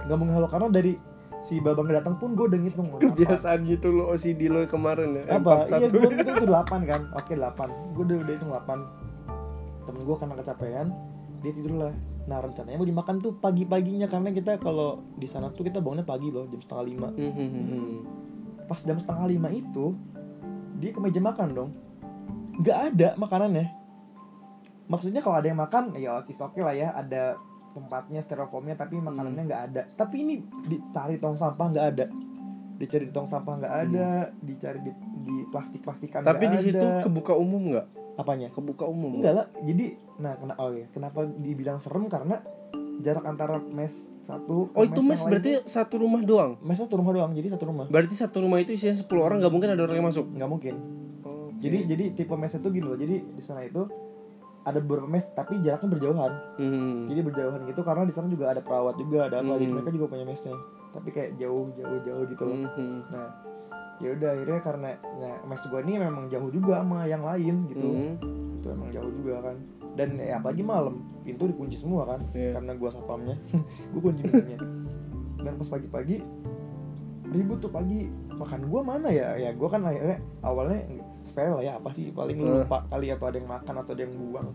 S2: nggak mau halo karena dari si babang datang pun gue udah ngitung.
S1: Kebiasaan gitu lo OCD lo kemarin ya.
S2: apa? Iya gue ngitung tuh delapan kan? Oke delapan. Gue udah udah hitung delapan. Temen gue karena kecapean dia tidur lah nah rencananya mau dimakan tuh pagi paginya karena kita kalau di sana tuh kita bangunnya pagi loh jam setengah lima.
S1: Hmm, hmm, hmm, hmm.
S2: pas jam setengah lima itu dia ke meja makan dong. Nggak ada makanannya. Maksudnya kalau ada yang makan ya oke oke lah ya ada tempatnya styrofoamnya tapi makanannya nggak ada. Tapi ini dicari tong sampah nggak ada dicari di tong sampah nggak ada dicari di, di plastik plastikan
S1: Tapi di situ kebuka umum nggak?
S2: apanya
S1: Kebuka umum.
S2: enggak lah jadi nah kena oh ya kenapa dibilang serem karena jarak antara mes satu
S1: Oh itu mes
S2: yang lain
S1: berarti satu rumah doang.
S2: mes satu rumah doang jadi satu rumah
S1: Berarti satu rumah itu isinya 10 orang nggak mungkin ada orang yang masuk.
S2: nggak mungkin
S1: Oh,
S2: Jadi jadi tipe mes itu gini loh. Jadi di sana itu ada beberapa mes tapi jaraknya berjauhan.
S1: Hmm.
S2: Jadi berjauhan gitu karena di sana juga ada perawat juga ada apa. Jadi
S1: Hmm.
S2: mereka juga punya mesnya. Tapi kayak jauh jauh jauh gitu loh.
S1: Hmm.
S2: Nah ya udah akhirnya karena nah, mes gua ini memang jauh juga sama yang lain gitu.
S1: Hmm.
S2: Itu emang jauh juga kan. Dan ya apalagi malam pintu dikunci semua kan
S1: Iya.
S2: karena gua satpamnya. gua kunci pintunya. Dan pas pagi-pagi ribut tuh pagi makan gua mana ya ya gua kan akhirnya awalnya sepele lah ya apa sih? Paling lu
S1: Eh.
S2: lupa kali atau ada yang makan atau ada yang buang.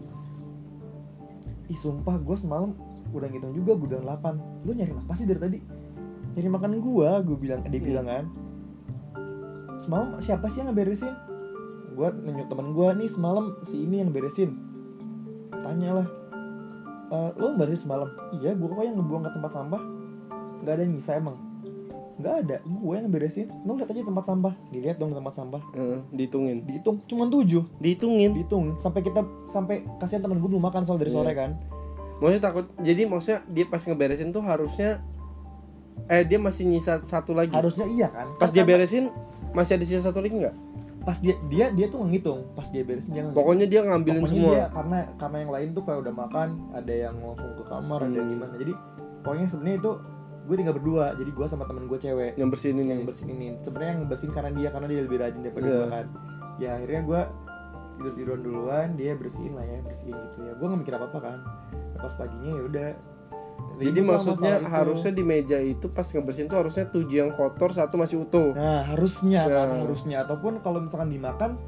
S2: Ih sumpah gua semalam udah ngitung juga gua bilang 8 lu nyari apa sih dari tadi? Nyari makan gua gua bilang dia
S1: Hmm.
S2: bilang kan. Semalam siapa sih yang ngeberesin? Gua nanya temen gua nih semalam si ini yang beresin. Tanya lah "E, lo beresin semalam? Iya gua kok yang ngebuang ke tempat sampah. Nggak ada yang nyisa emang nggak ada gue yang beresin lo lihat aja tempat sampah dilihat dong tempat sampah
S1: Heeh, dihitungin.
S2: dihitung cuma tujuh
S1: Dihitungin.
S2: dihitung sampai kita sampai kasihan temen gue belum makan soal dari
S1: Iya.
S2: sore kan
S1: Maksudnya takut. Jadi maksudnya dia pas ngeberesin tuh harusnya eh dia masih nyisa satu lagi.
S2: harusnya iya kan
S1: Pas dia beresin masih ada sisa satu lagi nggak?
S2: pas dia dia dia tuh ngitung pas dia beresin jangan
S1: Pokoknya dia ngambilin
S2: Pokoknya
S1: semua.
S2: dia karena karena yang lain tuh kayak udah makan ada yang langsung ke kamar ada yang
S1: Hmm.
S2: gimana jadi pokoknya sebenarnya itu gue tinggal berdua jadi gue sama temen gue cewek
S1: Yang bersihin ini.
S2: yang bersihin ini sebenarnya yang bersihin karena dia karena dia lebih rajin daripada
S1: Iya.
S2: gue kan ya akhirnya gue tidur tiduran duluan dia bersihin lah ya bersihin gitu ya gue nggak mikir apa apa kan pas paginya ya udah
S1: Jadi maksudnya
S2: itu.
S1: harusnya di meja itu pas ngebersihin tuh harusnya tujuh yang kotor satu masih utuh.
S2: nah harusnya kan
S1: Ya.
S2: harusnya ataupun kalau misalkan dimakan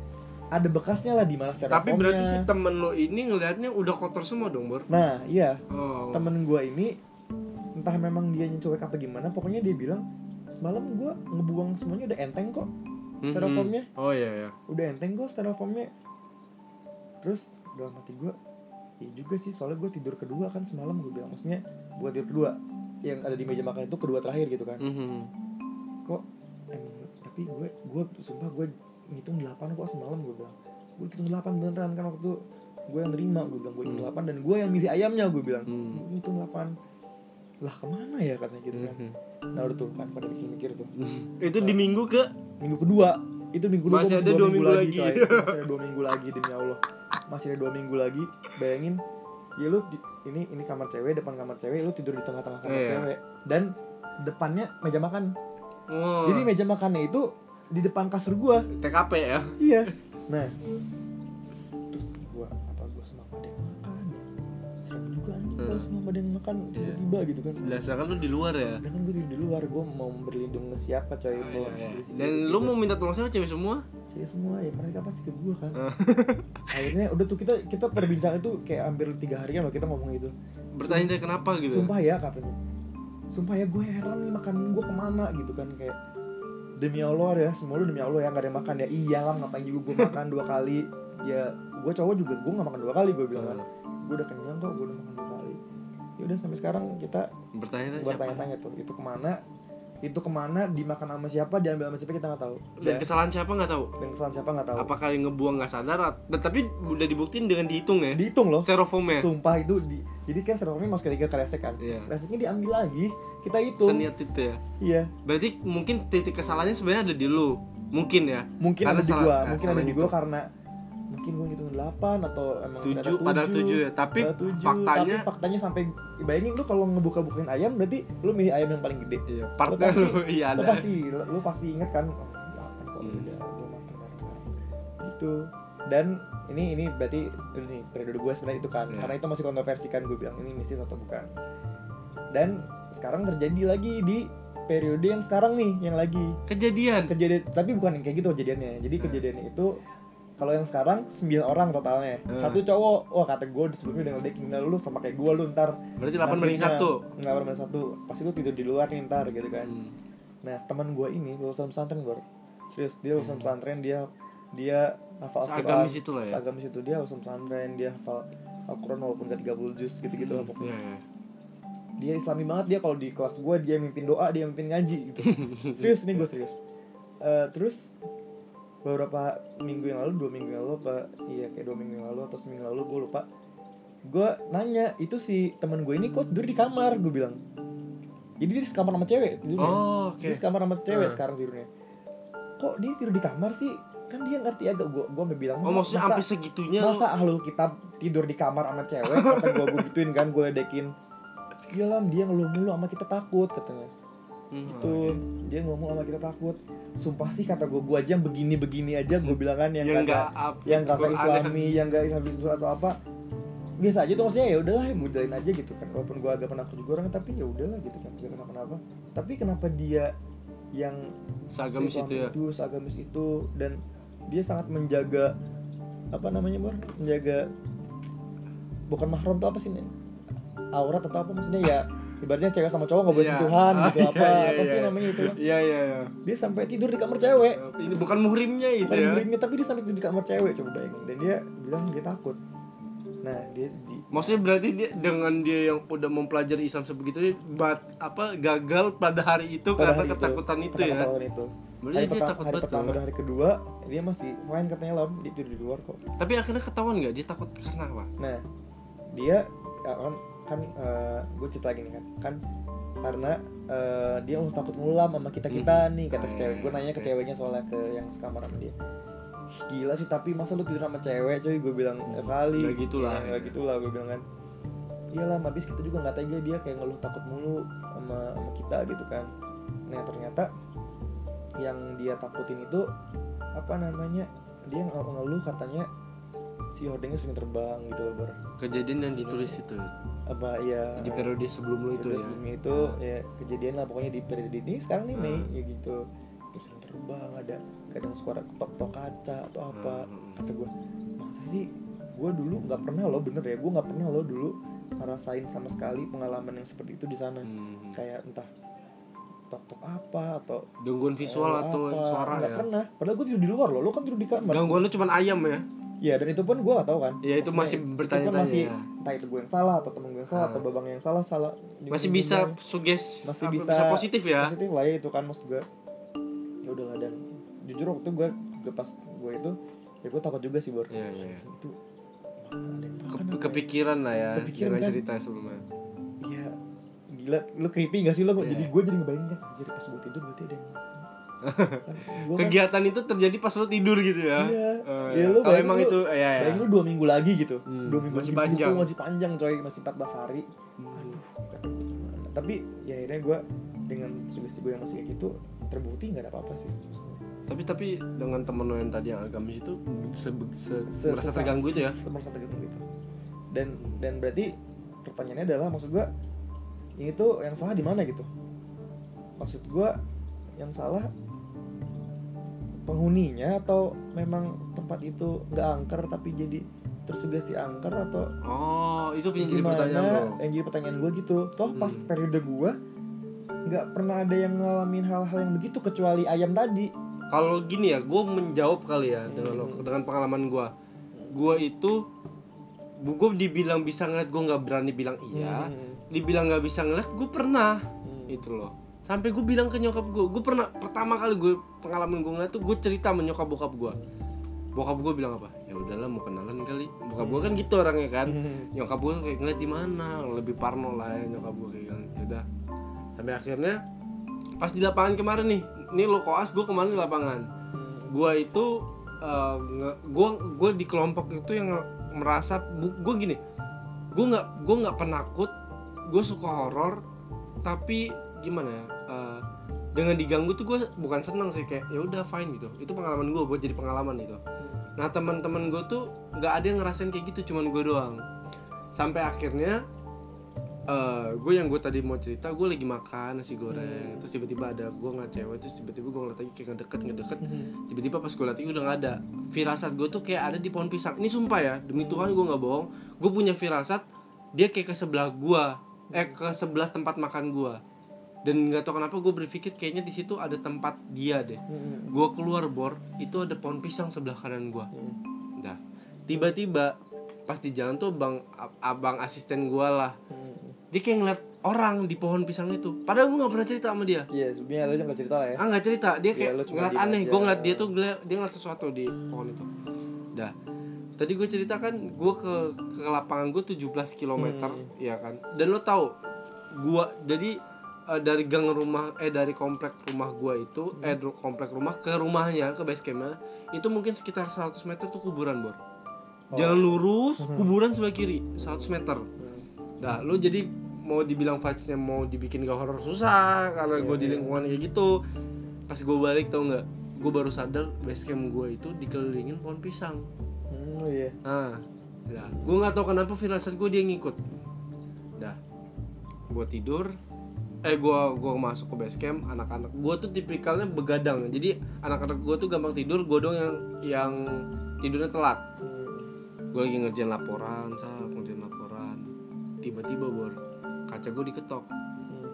S2: ada bekasnya lah di mana
S1: Tapi berarti si temen lo ini ngelihatnya udah kotor semua dong, Bor.
S2: nah iya
S1: Oh.
S2: temen gue ini entah memang dia cuek apa gimana pokoknya dia bilang semalam gue ngebuang semuanya udah enteng kok styrofoamnya
S1: Oh iya ya.
S2: udah enteng kok styrofoamnya terus dalam hati gue iya juga sih soalnya gue tidur kedua kan semalam gue bilang maksudnya bukan tidur kedua yang ada di meja makan itu kedua terakhir gitu kan
S1: Mhm.
S2: kok emang tapi gue gue sumpah gue ngitung 8 kok semalam gue bilang gue hitung 8 beneran kan waktu gue yang terima gue bilang gue hitung
S1: Hmm.
S2: 8 dan gue yang milih ayamnya gue bilang
S1: Hmm.
S2: gue hitung 8 lah ke mana ya katanya gitu kan
S1: Mhm.
S2: nah udah tuh kan pada mikir-mikir tuh
S1: Itu di minggu ke
S2: minggu kedua itu minggu kedua
S1: Masih ada dua minggu lagi.
S2: coy. masih ada dua minggu lagi demi allah masih ada dua minggu lagi bayangin ya lu di- ini ini kamar cewek depan kamar cewek lu tidur di tengah-tengah kamar
S1: Iya.
S2: cewek dan depannya meja makan
S1: Oh.
S2: jadi meja makannya itu di depan kasur gua
S1: TKP ya.
S2: iya nah anjing
S1: Hmm.
S2: yang makan
S1: Iya.
S2: tiba-tiba gitu kan
S1: Biasakan lu di luar ya.
S2: sedangkan gue di luar gue mau berlindung ke siapa coy
S1: Oh, iya, iya. Dan
S2: gitu.
S1: lu mau minta tolong siapa cewek semua?
S2: Cewek semua ya mereka pasti ke gue kan
S1: Oh.
S2: akhirnya udah tuh kita kita perbincangan itu kayak hampir tiga harian loh kita ngomong itu
S1: Bertanya kenapa gitu.
S2: sumpah ya katanya sumpah ya gue heran nih makan gue ke mana gitu kan kayak demi Allah ya semua lu demi Allah ya nggak ada yang makan ya iyalah ngapain juga gue makan dua kali ya gue cowok juga gue nggak makan dua kali gue bilang kan gue udah kenyang kok gue udah makan ya udah sampai sekarang kita
S1: Bertanya
S2: bertanya-tanya tuh itu ke mana itu ke mana dimakan sama siapa diambil sama siapa kita nggak tahu
S1: Dan
S2: Ya,
S1: kesalahan siapa nggak tahu.
S2: dan kesalahan siapa nggak tahu
S1: Apakah yang ngebuang nggak sadar? Dan tapi udah dibuktiin dengan dihitung ya.
S2: dihitung loh
S1: Styrofoamnya.
S2: sumpah itu di jadi kan serumnya masukin tiga kresek kan
S1: Iya.
S2: kreseknya diambil lagi kita hitung
S1: Seniat itu ya.
S2: iya
S1: Berarti mungkin titik kesalahannya sebenarnya ada di lu. Mungkin ya.
S2: mungkin
S1: Karena
S2: ada di gua
S1: nah,
S2: mungkin ada di
S1: itu.
S2: gua karena mungkin gua ngitung 8 atau emang ternyata
S1: Tujuh, padahal tujuh ya. Tapi
S2: padahal tujuh.
S1: faktanya
S2: tapi faktanya sampai bayangin lu kalau ngebuka-bukain ayam berarti lu milih ayam yang paling gede
S1: iya,
S2: lu
S1: partner
S2: pasti,
S1: lu iya
S2: lu
S1: ada.
S2: pasti lu pasti inget kan oh, delapan kok
S1: Hmm.
S2: udah gua makan gitu dan ini ini berarti ini periode gue sebenarnya itu kan
S1: Iya.
S2: karena itu masih kontroversi kan gue bilang ini mistis atau bukan dan sekarang terjadi lagi di periode yang sekarang nih yang lagi
S1: Kejadian.
S2: kejadian tapi bukan yang kayak gitu kejadiannya jadi
S1: Hmm.
S2: kejadiannya itu kalau yang sekarang 9 orang totalnya.
S1: Hmm.
S2: satu cowok. Wah kata gue sebelumnya udah ngedeking nah lu sama kayak gue lu ntar
S1: Berarti 8 banding 1.
S2: nggak banding satu. Pasti lu tidur di luar nih ntar gitu kan.
S1: Hmm.
S2: nah teman gue ini lulusan pesantren bro serius dia lulusan pesantren. Dia dia hafal
S1: Seagamis itu lah ya.
S2: seagamis itu. Dia lulusan pesantren. Dia hafal Al-Quran walaupun gak 30 juz gitu-gitu lah pokoknya.
S1: Iya, iya.
S2: dia islami banget. Dia kalau di kelas gue dia mimpin doa dia mimpin ngaji gitu. Serius nih gue serius. Eh, terus beberapa minggu yang lalu dua minggu yang lalu apa iya kayak dua minggu yang lalu atau seminggu lalu gue lupa. Gue nanya itu si teman gue ini kok tidur di kamar? Gue bilang. Jadi dia sekamar sama cewek tidurnya
S1: Oh, oke.
S2: dia sekamar sama cewek
S1: Hmm.
S2: sekarang tidurnya. Kok dia tidur di kamar sih? Kan dia ngerti agak gue gue bilang
S1: Oh, maksudnya
S2: masa-
S1: sampai segitunya
S2: masa ahlul kitab tidur di kamar sama cewek? Kata gue gue gituin kan gue ledekin. Iya lam dia ngeluh mulu sama kita takut katanya
S1: Hmm,
S2: itu
S1: oke.
S2: dia ngomong sama kita takut. Sumpah sih kata gue gue aja begini begini aja gue bilang kan yang,
S1: yang enggak
S2: yang kakak islami yang gak islami atau apa. Biasa aja tuh maksudnya ya udahlah jalanin aja gitu kan. Walaupun gue agak penakut juga orang tapi ya udahlah gitu kan. Gak kenapa kenapa tapi kenapa dia yang
S1: Seagamis
S2: si
S1: itu ya.
S2: itu seagamis itu dan dia sangat menjaga apa namanya bor? Menjaga bukan mahram tuh apa sih nih aurat atau apa maksudnya? Ya ibaratnya cewek sama cowok nggak boleh
S1: Iya.
S2: sentuhan
S1: Ah,
S2: gitu
S1: iya,
S2: apa
S1: iya,
S2: apa sih
S1: iya.
S2: namanya itu
S1: Iya, iya, iya.
S2: dia sampai tidur di kamar cewek
S1: Ini bukan muhrimnya itu
S2: bukan
S1: ya.
S2: muridnya tapi dia sampai tidur di kamar cewek coba bayangin dan dia bilang dia takut nah dia di
S1: Maksudnya berarti dia dengan dia yang udah mempelajari Islam sebegitu bat apa gagal pada hari itu
S2: pada
S1: karena
S2: hari itu,
S1: ketakutan itu ya.
S2: ketakutan itu
S1: Berarti
S2: hari,
S1: dia
S2: pertama,
S1: takut
S2: hari
S1: betul.
S2: pertama dan hari kedua dia masih fine katanya lah dia tidur di luar kok
S1: Tapi akhirnya ketahuan nggak dia takut karena apa?
S2: Nah, dia ya kan kan gue cerita lagi nih kan. Kan karena eh, dia mau takut ngulam sama kita kita nih kata si
S1: Hmm,
S2: cewek gue nanya ke ceweknya soalnya ke yang sekamar sama dia. "Ih, gila sih tapi masa lu tidur sama cewek cuy gue bilang "Ya kali.
S1: Ya gitulah.
S2: ya, gitu lah gue bilang kan. Iyalah habis kita juga nggak tega dia kayak ngeluh takut mulu sama sama kita gitu kan. Nah ternyata yang dia takutin itu apa namanya dia nge- ngeluh katanya si hordengnya sering terbang gitu loh Bor.
S1: Kejadian yang ditulis itu
S2: apa ya
S1: di periode sebelum lu itu
S2: periode
S1: ya.
S2: sebelumnya itu ya kejadian lah pokoknya di periode ini sekarang nih Mei
S1: Hmm.
S2: ya gitu terus sering terbang ada kadang suara ketok ketok kaca atau apa
S1: Hmm.
S2: kata gue masa sih gue dulu nggak pernah loh bener ya gue nggak pernah loh dulu ngerasain sama sekali pengalaman yang seperti itu di sana
S1: Hmm.
S2: kayak entah tok tok apa atau
S1: Gangguan visual atau
S2: apa.
S1: suara
S2: nggak
S1: ya.
S2: pernah padahal gue tidur di luar loh lo kan tidur di kamar
S1: Gangguan lu cuman ayam ya.
S2: Iya dan itu pun gue gak tahu kan
S1: Ya, itu masih
S2: Maksudnya,
S1: bertanya-tanya
S2: kan masih
S1: ya.
S2: entah itu gue yang salah atau temen gue yang salah
S1: Ah.
S2: atau babang yang salah salah
S1: Masih bisa suges
S2: masih
S1: apa,
S2: bisa,
S1: positif ya.
S2: positif lah ya itu kan maksud gue ya udahlah dan jujur waktu gue gue pas gue itu ya gue takut juga sih
S1: Iya, iya.
S2: Anjing, itu
S1: Ke-
S2: ya?
S1: kepikiran lah ya
S2: Kepikiran
S1: dengan
S2: kan?
S1: cerita sebelumnya.
S2: Iya gila lu creepy gak sih lo
S1: Iya.
S2: jadi gue jadi ngebayangin kan anjir pas gue tidur berarti ada yang Kan-
S1: kegiatan itu terjadi pas lo tidur gitu ya
S2: Iya.
S1: Oh,
S2: Ya,
S1: iya.
S2: lu
S1: kalau
S2: bayangin
S1: emang
S2: lu-
S1: itu ya, ya.
S2: Bayangin lu dua minggu lagi gitu
S1: Hmm,
S2: Dua minggu
S1: masih
S2: lagi situ,
S1: panjang.
S2: Masih panjang coy Masih 14 hari
S1: Hmm.
S2: Aduh. Tapi ya akhirnya gue Dengan sugesti gue yang masih kayak gitu Terbukti gak ada apa-apa sih
S1: tapi tapi dengan temen lo yang tadi yang agamis itu se, se-
S2: Se-
S1: merasa terganggu itu ya
S2: merasa terganggu gitu dan dan berarti pertanyaannya adalah maksud gua ini tuh yang salah di mana gitu maksud gua yang salah penghuninya atau memang tempat itu nggak angker tapi jadi tersugesti angker atau
S1: oh itu punya jadi pertanyaan bro
S2: yang jadi pertanyaan gue gitu toh pas
S1: Hmm.
S2: periode gua nggak pernah ada yang ngalamin hal-hal yang begitu kecuali ayam tadi
S1: kalau gini ya gue menjawab kali ya dengan lo
S2: Hmm.
S1: dengan pengalaman gue gue itu gue dibilang bisa ngeliat gue nggak berani bilang iya
S2: Hmm.
S1: dibilang nggak bisa ngeliat gue pernah
S2: Hmm.
S1: itu loh sampai gue bilang ke nyokap gue gue pernah pertama kali gue pengalaman gue ngeliat tuh gue cerita sama nyokap bokap gue bokap gue bilang apa? Ya udahlah mau kenalan kali. Bokap gue kan gitu orangnya kan.
S2: Hmm.
S1: nyokap gue kayak ngeliat di mana lebih parno lah ya nyokap gue kayak gitu udah. Sampai akhirnya pas di lapangan kemarin nih ini lo koas gue kemarin di lapangan? Gue itu eh, nge- gue gue di kelompok itu yang merasa gue gini gue nggak gue nggak penakut gue suka horor tapi gimana ya eh, dengan diganggu tuh gue bukan seneng sih kayak ya udah fine gitu. Itu pengalaman gue buat jadi pengalaman gitu. Nah teman-teman gue tuh nggak ada yang ngerasain kayak gitu cuman gue doang. Sampai akhirnya eh gue yang gue tadi mau cerita gue lagi makan nasi goreng. Terus tiba-tiba ada gue ngeliat cewek terus tiba-tiba gue ngeliat lagi kayak ngedeket ngedeket. Tiba-tiba pas gue liat itu udah nggak ada. Firasat gue tuh kayak ada di pohon pisang. Ini sumpah ya demi Tuhan gue nggak bohong. Gue punya firasat dia kayak ke sebelah gue eh ke sebelah tempat makan gue dan nggak tahu kenapa gue berpikir kayaknya di situ ada tempat dia deh.
S2: Hmm.
S1: gue keluar bor itu ada pohon pisang sebelah kanan gue
S2: Hmm.
S1: Nah, tiba-tiba pas di jalan tuh bang abang asisten gue lah.
S2: Hmm.
S1: dia kayak ngeliat orang di pohon pisang itu. Padahal gue nggak pernah cerita sama dia.
S2: Iya, sebenarnya lo nggak cerita lah ya.
S1: ah nggak cerita. Dia
S2: Iya,
S1: kayak ngeliat aneh. gue ngeliat dia tuh ngeliat, dia ngeliat sesuatu di pohon itu. Dah. Tadi gue cerita kan gue ke ke lapangan gue 17 km
S2: Hmm.
S1: ya kan? Dan lo tahu gue jadi eh, dari gang rumah eh dari komplek rumah gue itu
S2: Hmm.
S1: eh komplek rumah ke rumahnya ke base campnya itu mungkin sekitar 100 meter tuh kuburan bor
S2: Oh.
S1: jalan lurus
S2: Hmm.
S1: kuburan sebelah kiri 100 meter Nah, lu jadi mau dibilang vibesnya mau dibikin gak horror susah karena
S2: Iya,
S1: gue di lingkungan kayak gitu. Pas gue balik tau nggak, gue baru sadar base camp gue itu dikelilingin pohon pisang.
S2: Hmm, oh iya.
S1: Nah, ya, gue nggak tahu kenapa firasat gue dia ngikut. Dah, gue tidur, eh gue gua masuk ke base camp, anak-anak gue tuh tipikalnya begadang. Jadi anak-anak gue tuh gampang tidur, gue dong yang yang tidurnya telat. Gue lagi ngerjain laporan sah ngerjain laporan tiba-tiba bor kaca gue diketok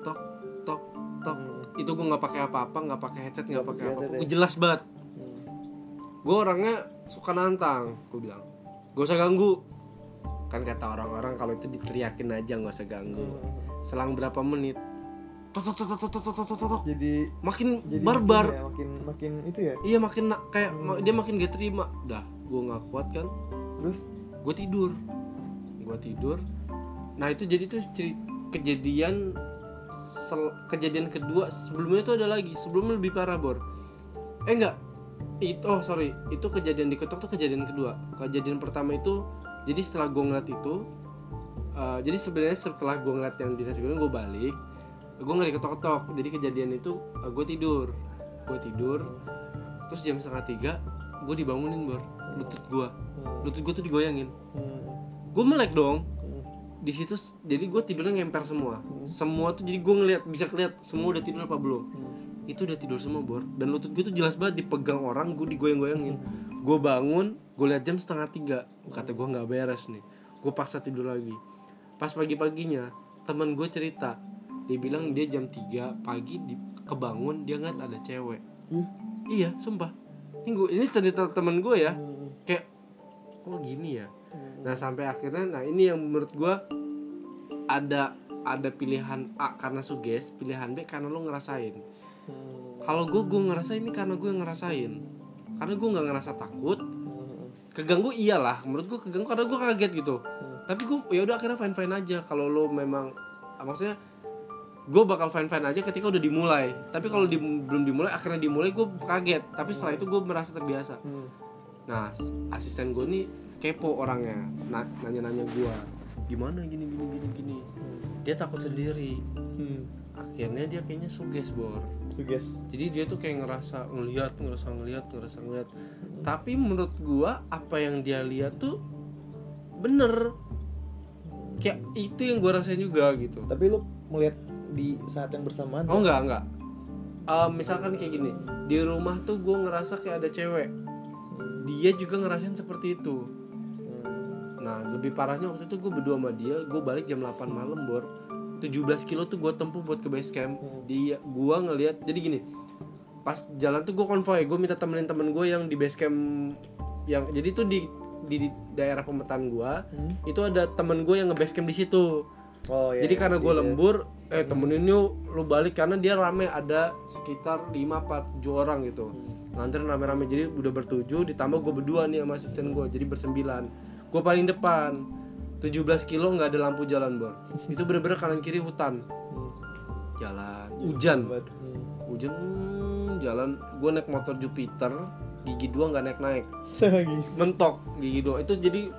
S1: tok tok tok
S2: Hmm.
S1: itu gue nggak pakai apa-apa nggak pakai headset nggak pakai apa
S2: headset ya?
S1: gue jelas banget
S2: Hmm.
S1: gue orangnya suka nantang gue bilang gak usah ganggu kan kata orang-orang kalau itu diteriakin aja nggak usah ganggu
S2: Hmm.
S1: selang berapa menit tok tok tok tok tok tok
S2: jadi
S1: makin
S2: jadi
S1: barbar
S2: ya, makin makin itu ya
S1: iya makin na- kayak hmm. dia makin gak terima dah gue nggak kuat kan
S2: terus
S1: gue tidur gue tidur nah itu jadi tuh cerita kejadian sel, kejadian kedua sebelumnya itu ada lagi sebelumnya lebih parah bor eh enggak itu oh sorry itu kejadian diketok tuh kejadian kedua kejadian pertama itu jadi setelah gue ngeliat itu uh, jadi sebenarnya setelah gue ngeliat yang di nasi goreng gue balik gue nggak diketok-ketok jadi kejadian itu gue tidur. Gue tidur terus jam setengah tiga gue dibangunin bor. Lutut gue
S2: Hmm.
S1: lutut gue tuh digoyangin.
S2: Hmm.
S1: gue melek dong.
S2: Hmm.
S1: di situ jadi gue tidurnya ngemper semua. Semua tuh jadi gue ngeliat bisa keliat semua udah tidur apa belum. Itu udah tidur semua bor. Dan lutut gue tuh jelas banget dipegang orang gue digoyang-goyangin. Gue bangun gue liat jam setengah tiga. Kata gue nggak beres nih. Gue paksa tidur lagi. Pas pagi-paginya teman gue cerita dia bilang dia jam 3 pagi di, kebangun dia ngeliat ada cewek
S2: Ih.
S1: iya sumpah ini gue ini cerita temen gue ya
S2: Hmm.
S1: kayak kok gini ya
S2: Hmm.
S1: Nah sampai akhirnya, nah ini yang menurut gua ada ada pilihan A karena suges, pilihan B karena lo ngerasain.
S2: Hmm.
S1: Kalau gue gue ngerasain ini karena gue ngerasain, karena gue nggak ngerasa takut,
S2: Hmm.
S1: keganggu iyalah. Menurut gue keganggu karena gue kaget gitu.
S2: Hmm.
S1: Tapi gue ya udah akhirnya fine fine aja. Kalau lo memang, maksudnya gue bakal fine fine aja ketika udah dimulai. Tapi kalau di- belum dimulai akhirnya dimulai gue kaget. Tapi setelah itu gue merasa terbiasa.
S2: Hmm.
S1: nah asisten gue nih kepo orangnya na nanya nanya gue gimana gini gini gini gini? Dia takut sendiri.
S2: Hmm.
S1: akhirnya dia kayaknya suges bor.
S2: Guys.
S1: jadi dia tuh kayak ngerasa ngelihat ngerasa ngelihat ngerasa ngelihat tapi menurut gua apa yang dia lihat tuh bener. Kayak itu yang gua rasain juga gitu.
S2: Tapi lu melihat di saat yang bersamaan?
S1: Oh enggak enggak. Eh, misalkan kayak gini di rumah tuh gua ngerasa kayak ada cewek. Dia juga ngerasain seperti itu.
S2: Hmm.
S1: nah lebih parahnya waktu itu gue berdua sama dia gue balik jam 8 malam bor. 17 kilo tuh gue tempuh buat ke base camp. Dia gue ngelihat jadi gini pas jalan tuh gue konvoy gue minta temenin temen gue yang di base camp yang jadi tuh di di, di daerah pemetaan gue
S2: Hmm.
S1: itu ada temen gue yang nge-base camp di situ
S2: Oh iya.
S1: jadi karena gue
S2: iya.
S1: lembur eh temenin yuk lu balik karena dia rame ada sekitar 5 4 7 orang gitu. Nganterin rame-rame jadi udah bertujuh ditambah gue berdua nih sama asisten gue jadi bersembilan. Gue paling depan 17 kilo nggak ada lampu jalan bor. Itu bener-bener kanan kiri hutan.
S2: Hmm.
S1: jalan. Hujan.
S2: Hmm.
S1: hujan hmm, jalan. Gue naik motor Jupiter gigi dua nggak naik naik mentok gigi dua. Itu jadi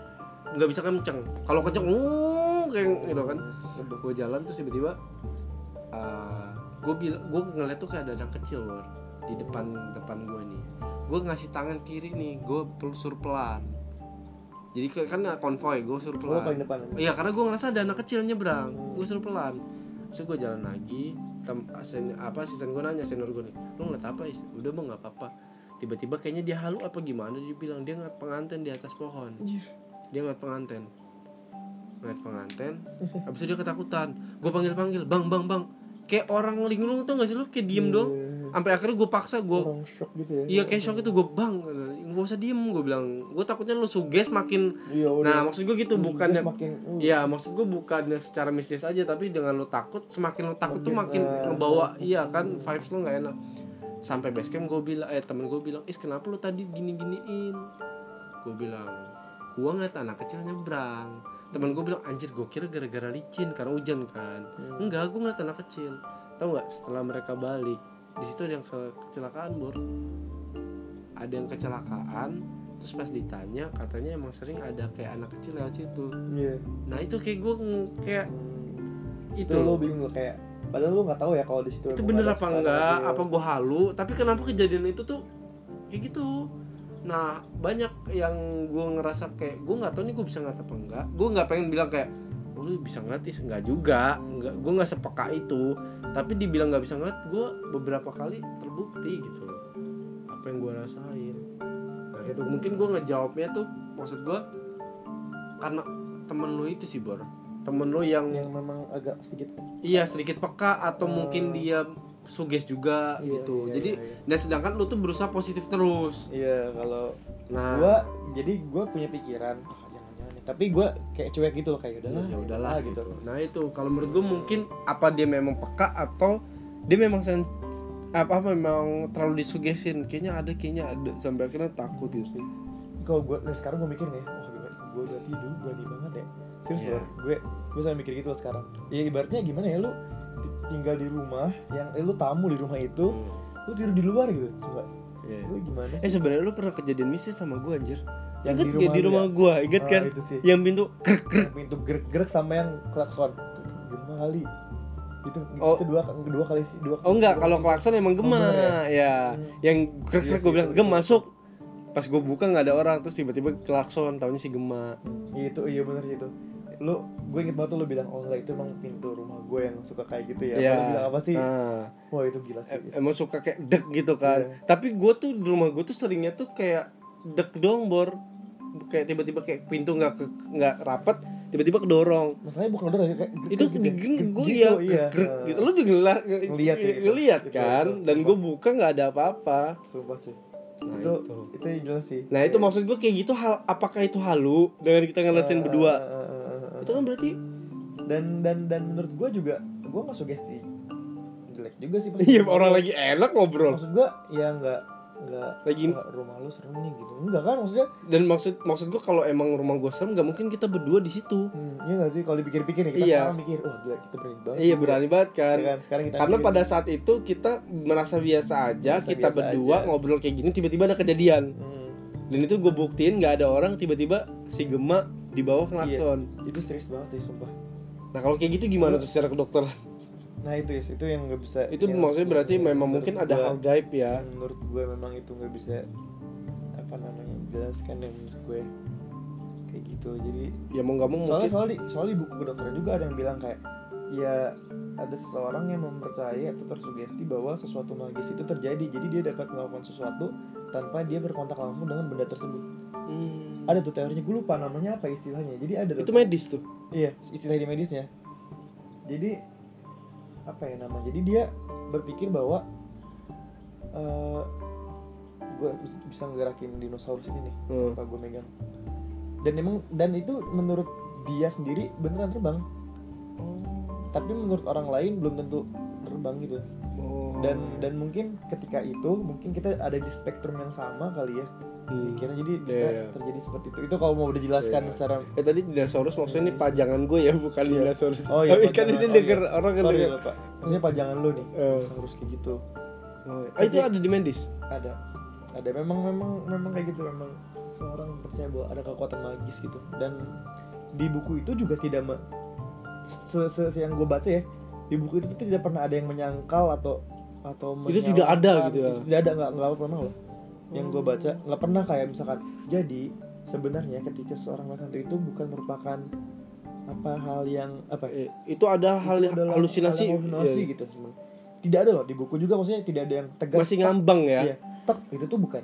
S1: nggak bisa kenceng. Kalau kenceng uh, kayak gitu kan. Gue jalan terus tiba-tiba gue bilang gue ngeliat tuh kayak ada anak kecil Bor, di depan depan gue nih gue ngasih tangan kiri nih gue pelusur pelan. Jadi kan konvoy gue suruh pelan.
S2: depan.
S1: Iya karena gue ngerasa ada anak kecil nyebrang Gue suruh pelan. Terus gue jalan lagi tem, asen, Apa asisten gue nanya senior gue nih Lu ngeliat apa is? Udah bang gak apa-apa. Tiba-tiba kayaknya dia halu apa gimana Dia bilang dia ngeliat pengantin di atas pohon. Dia ngeliat pengantin Ngeliat pengantin Habis itu dia ketakutan. Gue panggil-panggil Bang bang bang. Kayak orang linglung tuh gak sih lu? Kayak diem dong Sampai akhirnya gue paksa gue
S2: gitu ya.
S1: Iya kayak shock itu gue bang Gak usah diem gue bilang. Gue takutnya lu suges makin
S2: Iya.
S1: Nah maksud gue gitu bukannya
S2: semakin uh,
S1: Iya maksud gue bukannya secara mistis aja tapi dengan lo takut semakin lo takut tuh
S2: Makin,
S1: makin
S2: eh,
S1: ngebawa iya kan vibes lo nggak enak. Sampai base camp gue bilang eh temen gue bilang is kenapa lo tadi gini giniin gue bilang gue ngeliat anak kecil nyebrang temen gue bilang anjir gue kira gara-gara licin karena hujan kan enggak gue ngeliat anak kecil tau nggak setelah mereka balik di situ ada yang ke- kecelakaan bor ada yang kecelakaan terus pas ditanya katanya emang sering ada kayak anak kecil lewat situ
S2: Iya.
S1: Nah itu kayak gue kayak
S2: Hmm.
S1: itu
S2: Itu lu bingung kayak padahal lu nggak tahu ya kalau di situ
S1: itu bener apa enggak? Apa gue halu? Tapi kenapa kejadian itu tuh kayak gitu? Nah banyak yang gue ngerasa kayak gue nggak tahu nih gue bisa ngeliat apa enggak. Gue nggak pengen bilang kayak oh, lu bisa ngeliat is enggak juga. Enggak, gue nggak sepeka itu. Tapi dibilang nggak bisa ngeliat, gue beberapa kali terbukti gitu loh. Apa yang gue rasain? Nah itu mungkin gue ngejawabnya tuh maksud gue karena temen lu itu sih bor temen lu yang
S2: yang memang agak sedikit
S1: Iya sedikit peka atau
S2: Hmm.
S1: mungkin dia suges juga
S2: Iya,
S1: gitu.
S2: iya,
S1: Jadi
S2: iya, iya.
S1: dan sedangkan lu tuh berusaha positif terus.
S2: iya kalau
S1: Nah,
S2: gua jadi gua punya pikiran ah jangan jangan nih." tapi gua kayak cuek gitu loh kayak udahlah
S1: ya udahlah
S2: gitu
S1: gitu. Nah itu kalau menurut gue mungkin apa dia memang peka atau dia memang sen apa memang terlalu disugesin kayaknya ada kayaknya ada sampai akhirnya takut gitu sih.
S2: kalau gua nah sekarang gua mikir nih wah gimana gua berarti dulu berani banget ya serius
S1: Iya.
S2: loh gue gue sampai mikir gitu loh sekarang ya ibaratnya gimana ya lu tinggal di rumah yang eh, lu tamu di rumah itu lu tidur di luar gitu coba
S1: Iya.
S2: lu gimana
S1: Eh
S2: sih
S1: sebenarnya lu pernah kejadian mistis sama gue anjir.
S2: Yang
S1: Ingat
S2: di rumah
S1: di rumah
S2: ya?
S1: gua, ingat
S2: Ah,
S1: kan?
S2: itu sih.
S1: Yang pintu krek.
S2: Yang pintu gerak-gerak sama yang klakson gimana kali itu
S1: Oh.
S2: itu dua dua kali sih dua
S1: Oh enggak, kalau klakson emang gema,
S2: Oh, bener
S1: ya.
S2: Hmm.
S1: Yang krek
S2: sih,
S1: gue bilang gem
S2: gitu.
S1: masuk. Pas gue buka nggak ada orang, terus tiba-tiba klakson, tahunya si gema.
S2: Itu iya bener sih itu lu gue inget banget tuh lu bilang oh enggak itu emang pintu rumah gue yang suka kayak gitu ya
S1: Iya.
S2: Lu bilang apa sih
S1: Ah.
S2: wah itu gila sih
S1: Em- emang suka kayak dek gitu kan.
S2: Iya.
S1: Tapi gue tuh di rumah gue tuh seringnya tuh kayak dek dong bor. Kayak tiba-tiba kayak pintu nggak nggak rapet, tiba-tiba kedorong.
S2: masalahnya bukan udah kayak
S1: Itu
S2: gitu,
S1: di
S2: gitu,
S1: gue ya
S2: iya
S1: gitu. Lu juga ngeliat,
S2: gitu.
S1: ngeliat kan. Dan gue buka nggak ada apa-apa.
S2: sumpah sih
S1: Nah,
S2: itu,
S1: itu.
S2: itu jelas sih
S1: Nah itu maksud gue kayak gitu hal apakah itu halu dengan kita ngerasain
S2: Ah,
S1: berdua? Itu kan berarti
S2: dan dan dan menurut gue juga gue nggak sugesti jelek juga sih pasti.
S1: iya orang lagi enak ngobrol.
S2: maksud gue ya nggak nggak
S1: Lagi-
S2: "Wah, rumah lu serem nih gitu enggak kan maksudnya
S1: dan maksud maksud gue kalau emang rumah gue serem gak mungkin kita berdua di situ
S2: hmm, iya nggak sih kalau dipikir-pikir ya kita
S1: Iya.
S2: sekarang mikir wah gila kita berani banget
S1: iya berani banget kan
S2: Ya kan? sekarang kita
S1: karena pada saat itu kita merasa biasa aja
S2: Merasa
S1: kita
S2: biasa
S1: berdua
S2: aja.
S1: ngobrol kayak gini tiba-tiba ada kejadian
S2: hmm,
S1: dan itu gue buktiin nggak ada orang tiba-tiba si Gema di bawah klakson.
S2: Itu serius banget sih sumpah.
S1: Nah kalau kayak gitu gimana tuh secara kedokteran?
S2: Nah itu ya itu yang nggak bisa
S1: itu maksudnya berarti memang mungkin ada
S2: gua-
S1: hal gaib ya?
S2: Menurut gue memang itu nggak bisa apa namanya jelaskan yang menurut gue kayak gitu jadi
S1: ya mau nggak mau
S2: soalnya
S1: mungkin
S2: soalnya di, soalnya di buku kedokteran juga ada yang bilang kayak ya ada seseorang yang mempercayai atau tersugesti bahwa sesuatu magis itu terjadi jadi dia dapat melakukan sesuatu tanpa dia berkontak langsung dengan benda tersebut.
S1: Hmm.
S2: Ada tuh teorinya gue lupa namanya apa istilahnya. Jadi ada tuh
S1: itu medis tuh?
S2: Iya istilah di medisnya. Jadi apa ya nama jadi dia berpikir bahwa eh gue bisa ngerakin dinosaurus ini nih
S1: Hmm.
S2: apa gue megang. Dan emang dan itu menurut dia sendiri beneran terbang. Tapi menurut orang lain belum tentu terbang gitu.
S1: Oh.
S2: Dan dan mungkin ketika itu mungkin kita ada di spektrum yang sama kali ya
S1: Hmm.
S2: jadi bisa
S1: Iya, iya.
S2: terjadi seperti itu itu kalau mau dijelaskan
S1: Iya.
S2: secara
S1: Eh tadi dinosaurus maksudnya ini pajangan gue ya bukan
S2: Iya.
S1: dinosaurus.
S2: Oh iya,
S1: Tapi kan ini
S2: Oh
S1: denger
S2: iya.
S1: orang kan
S2: sorry
S1: denger.
S2: ya pak maksudnya pajangan lu nih
S1: Eh.
S2: harus kayak gitu
S1: Oh, ah, itu ada di medis.
S2: ada ada memang memang memang kayak gitu memang seorang percaya bahwa ada kekuatan magis gitu dan di buku itu juga tidak me, se, se, se- yang gue baca ya di buku itu tidak pernah ada yang menyangkal atau atau
S1: Itu tidak ada gitu ya?
S2: Tidak ada nggak nggak pernah loh yang gue baca nggak pernah kayak misalkan jadi sebenarnya ketika seorang melakukan itu bukan merupakan apa hal yang apa
S1: Eh, itu ada hal
S2: itu adalah
S1: halusinasi.
S2: hal yang halusinasi
S1: Iya.
S2: gitu sebenarnya. tidak ada loh di buku juga maksudnya tidak ada yang tegas
S1: Masih ngambang ya.
S2: Iya, tek itu tuh bukan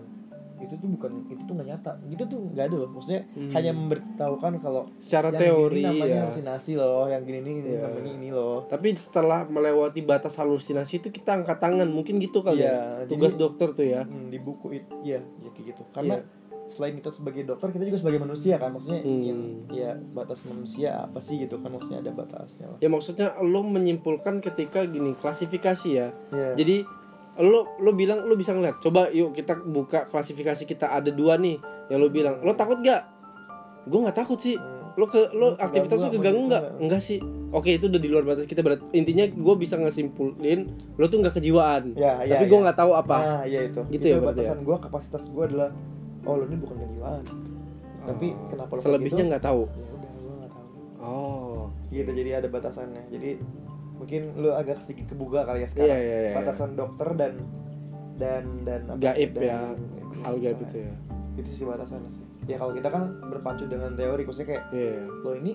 S2: itu tuh bukan itu tuh nggak nyata gitu tuh nggak ada loh maksudnya
S1: Hmm.
S2: hanya memberitahukan kalau
S1: Secara
S2: yang
S1: teori
S2: gini namanya
S1: ya.
S2: halusinasi loh yang gini ini ini
S1: Iya.
S2: namanya ini loh
S1: Tapi setelah melewati batas halusinasi itu kita angkat tangan, mungkin gitu kali
S2: Iya,
S1: ya. Tugas
S2: jadi-
S1: dokter tuh ya.
S2: Hmm, di buku itu ya ya kayak gitu karena
S1: Iya.
S2: selain kita sebagai dokter kita juga sebagai manusia kan maksudnya
S1: Hmm.
S2: ingin ya batas manusia apa sih gitu kan maksudnya ada batasnya lah
S1: Ya maksudnya lo menyimpulkan ketika gini klasifikasi ya.
S2: Iya.
S1: Jadi lo lo bilang lo bisa ngeliat. Coba yuk kita buka klasifikasi kita ada dua nih yang lo bilang. Lo takut gak? Gue nggak takut sih.
S2: Hmm.
S1: Lo ke lo
S2: Lo
S1: aktivitas lo
S2: keganggu
S1: nggak?
S2: gitu
S1: Enggak sih. Oke itu udah di luar batas kita berat. Intinya gue bisa ngesimpulin lo tuh nggak kejiwaan.
S2: Ya, ya,
S1: Tapi gue
S2: ya.
S1: nggak tahu apa.
S2: Nah, iya itu.
S1: Gitu
S2: itu
S1: ya berarti
S2: batasan gua kapasitas gua adalah oh lu ini bukan kejiwaan. Tapi
S1: Oh.
S2: kenapa lu kayak
S1: Selebihnya
S2: gitu?
S1: nggak tahu.
S2: Ya udah gua nggak tahu.
S1: Oh.
S2: Gitu jadi ada batasannya. Jadi mungkin lu agak sedikit kebuka kali ya sekarang.
S1: Iya, iya, iya.
S2: Batasan dokter dan dan dan apa?
S1: Gaib
S2: dan-
S1: ya.
S2: dan-
S1: Hal gaib itu ya.
S2: Itu sih batasannya sih. Ya kalau kita kan berpacu dengan teori, maksudnya kayak
S1: Iya.
S2: lo ini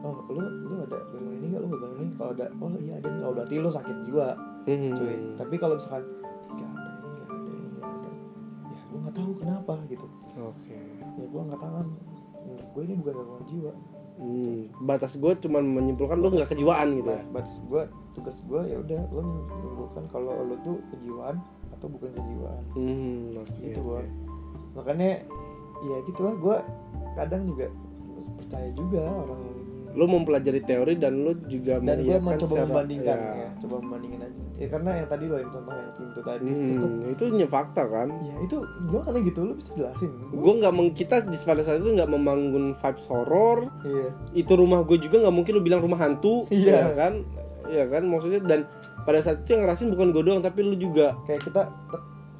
S2: oh lu lu ada ilmu ini nggak lu pegang ini kalau ada oh iya ada oh berarti lu sakit jiwa
S1: Hmm.
S2: cuy tapi kalau misalkan nggak ada ini nggak ada ini nggak ada ya gue nggak tahu kenapa gitu
S1: Oke.
S2: ya gue angkat tangan menurut gue ini bukan gangguan jiwa
S1: Hmm. Batas gue cuma menyimpulkan lo nggak kejiwaan gitu ya.
S2: nah, batas gue tugas gue ya udah lo menyimpulkan kalau lo tuh kejiwaan atau bukan kejiwaan
S1: Hmm. Oke.
S2: gitu gue makanya ya gitulah gue kadang juga percaya juga orang
S1: Lo mempelajari teori dan lo juga
S2: dan gue mencoba membandingkan
S1: ya.
S2: ya coba membandingkan aja ya karena yang tadi lo yang contoh yang pintu tadi itu
S1: Hmm, itu nya fakta kan.
S2: ya itu gimana gitu lo bisa jelasin
S1: Gue nggak meng kita di pada saat itu nggak membangun vibes horror.
S2: iya
S1: Itu rumah gue juga nggak mungkin lo bilang rumah hantu,
S2: Iya.
S1: ya kan? Iya kan maksudnya dan pada saat itu yang ngerasin bukan gue doang tapi lu juga.
S2: kayak kita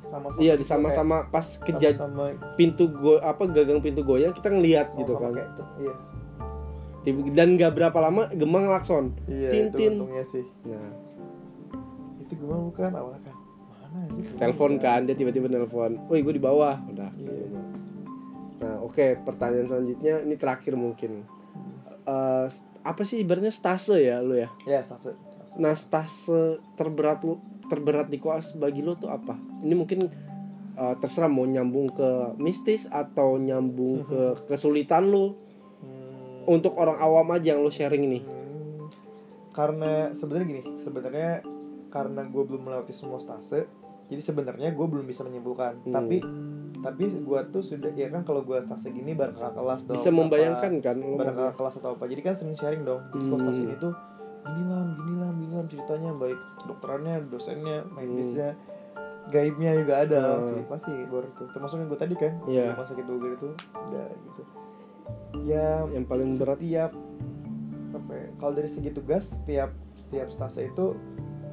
S2: sama-sama
S1: Iya,
S2: gitu,
S1: sama-sama pas kejadian pintu go apa gagang pintu goyang kita ngelihat gitu kan.
S2: kayak tuh, iya
S1: Dan nggak berapa lama gemang klakson.
S2: iya
S1: Tin,
S2: itu
S1: tin.
S2: sih
S1: Nah,
S2: itu gue bukan awalnya kan mana aja
S1: telepon kan dia tiba-tiba nelpon. Woi, gue di bawah. Udah.
S2: iya
S1: Nah, oke, pertanyaan selanjutnya ini terakhir mungkin. Eh, apa sih ibaratnya stase ya lu ya?
S2: ya stase stase.
S1: Nah, stase terberat lu terberat di koas bagi lu tuh apa? Ini mungkin eh, terserah mau nyambung ke mistis atau nyambung ke kesulitan lu
S2: Hmm,
S1: untuk orang awam aja yang lu sharing ini.
S2: hmm, karena sebenarnya gini sebenarnya karena gue belum melewati semua stase jadi sebenarnya gue belum bisa menyimpulkan.
S1: Hmm.
S2: tapi tapi gue tuh sudah ya kan kalau gue stase gini bareng kakak kelas dong
S1: Bisa
S2: apa,
S1: membayangkan kan lu
S2: bareng kakak kelas atau apa. Jadi kan sering sharing dong. Jadi kalau stase
S1: Hmm.
S2: ini tuh gini lah gini lah gini lah ceritanya baik dokterannya dosennya medisnya gaibnya juga ada
S1: Hmm.
S2: pasti pasti baru tuh termasuk yang gue tadi kan
S1: Iya.
S2: rumah sakit Bogor itu ada gitu. Ya
S1: yang paling berat.
S2: setiap apa ya, kalau dari segi tugas setiap setiap stase itu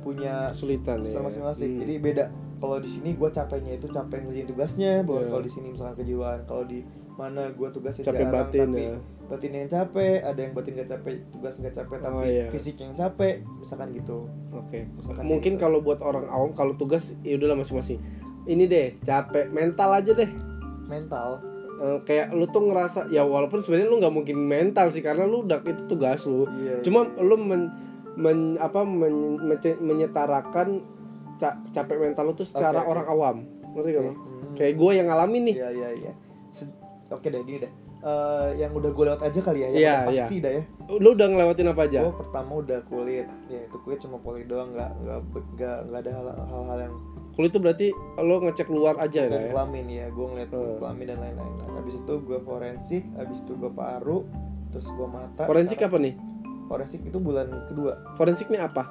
S2: punya
S1: kesulitan ya
S2: masing-masing
S1: Hmm.
S2: jadi beda kalau di sini gue capeknya itu capek ngerjain tugasnya bahwa
S1: Iya.
S2: kalau di sini misalkan kejiwaan kalau di mana gue tugasnya
S1: Capek
S2: jarang,
S1: batin
S2: tapi
S1: ya.
S2: batin yang capek ada yang batin gak capek tugas gak capek tapi
S1: Oh, iya.
S2: fisik yang capek misalkan gitu
S1: oke
S2: Misalkan
S1: mungkin
S2: gitu.
S1: kalau buat orang awam kalau tugas ya udahlah masing-masing ini deh capek mental aja deh
S2: mental
S1: Eh, kayak lu tuh ngerasa ya walaupun sebenarnya lu nggak mungkin mental sih karena lu udah itu tugas lu
S2: iya
S1: cuma lu men, men- apa men- mence- menyetarakan ca- capek mental lu tuh secara
S2: oke.
S1: orang awam ngerti gak lu?
S2: Hmm.
S1: kayak gue yang ngalamin nih
S2: Iya iya iya. Oke deh gini deh. Eh, yang udah gue lewat aja kali ya, yang
S1: Iya,
S2: udah pasti dah ya.
S1: lu udah ngelewatin apa aja
S2: Gue pertama udah kulit, ya itu kulit cuma kulit doang, nggak nggak nggak ada hal- hal-hal yang
S1: kulit itu berarti lu ngecek luar aja
S2: dan
S1: lah ya
S2: kelamin ya. Gue ngeliat
S1: Hmm.
S2: kelamin dan lain-lain. Nah, habis itu gue forensik, habis itu gue paru, terus gue mata.
S1: forensik
S2: Sekarang-
S1: apa nih
S2: Forensik itu bulan kedua.
S1: forensik nih apa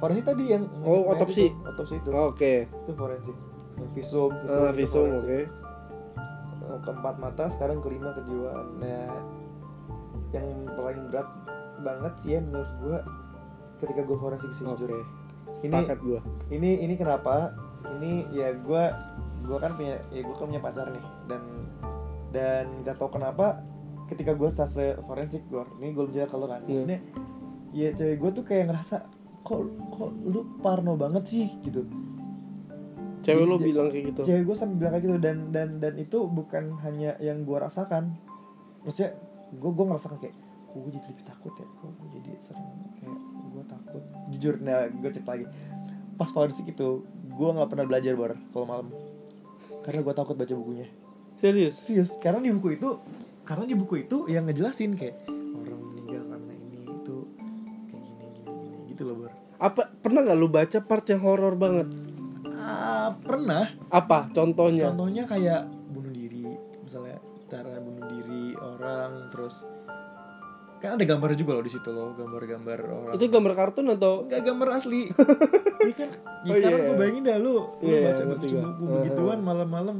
S2: Forensik tadi yang
S1: Oh,
S2: yang
S1: otopsi.
S2: itu, otopsi itu.
S1: oke
S2: Itu forensik. Visum,
S1: Ah, visum
S2: forensik.
S1: oke
S2: Eh, keempat mata sekarang kelima kejiwaan nah yang paling berat banget sih ya menurut gua ketika gua forensik sih
S1: oke
S2: jujur ini
S1: gue
S2: ini ini kenapa ini ya gua gua kan punya ya gua kan punya pacar nih dan dan gak tau kenapa ketika gua stase forensik gua ini gua bicara kalau kan.
S1: Iya.
S2: maksudnya ya cewek gua tuh kayak ngerasa kok kok lu parno banget sih? Gitu.
S1: Cewek lu bilang kayak gitu?
S2: cewek gue sampai bilang kayak gitu dan dan dan itu bukan hanya yang gue rasakan. Maksudnya gue gue ngerasakan kayak gue jadi lebih takut ya? Kok gue jadi sering kayak gue takut? Jujur nah gue cerita lagi. Pas forensik itu gue nggak pernah belajar bar kalau malam. Karena gue takut baca bukunya.
S1: Serius?
S2: Serius. Karena di buku itu karena di buku itu yang ngejelasin kayak orang meninggal karena ini itu kayak gini gini gini gitu loh bar
S1: apa pernah nggak lu baca part yang horor banget
S2: ah pernah
S1: apa contohnya
S2: Contohnya kayak bunuh diri, misalnya cara bunuh diri orang, terus kan ada gambar juga loh di situ loh, gambar-gambar orang.
S1: itu gambar kartun atau
S2: enggak gambar asli. Iya kan? Ya
S1: Oh,
S2: sekarang
S1: iya.
S2: gue bayangin dah lu, lu
S1: Iya,
S2: baca
S1: ngerti
S2: buku begituan malam-malam.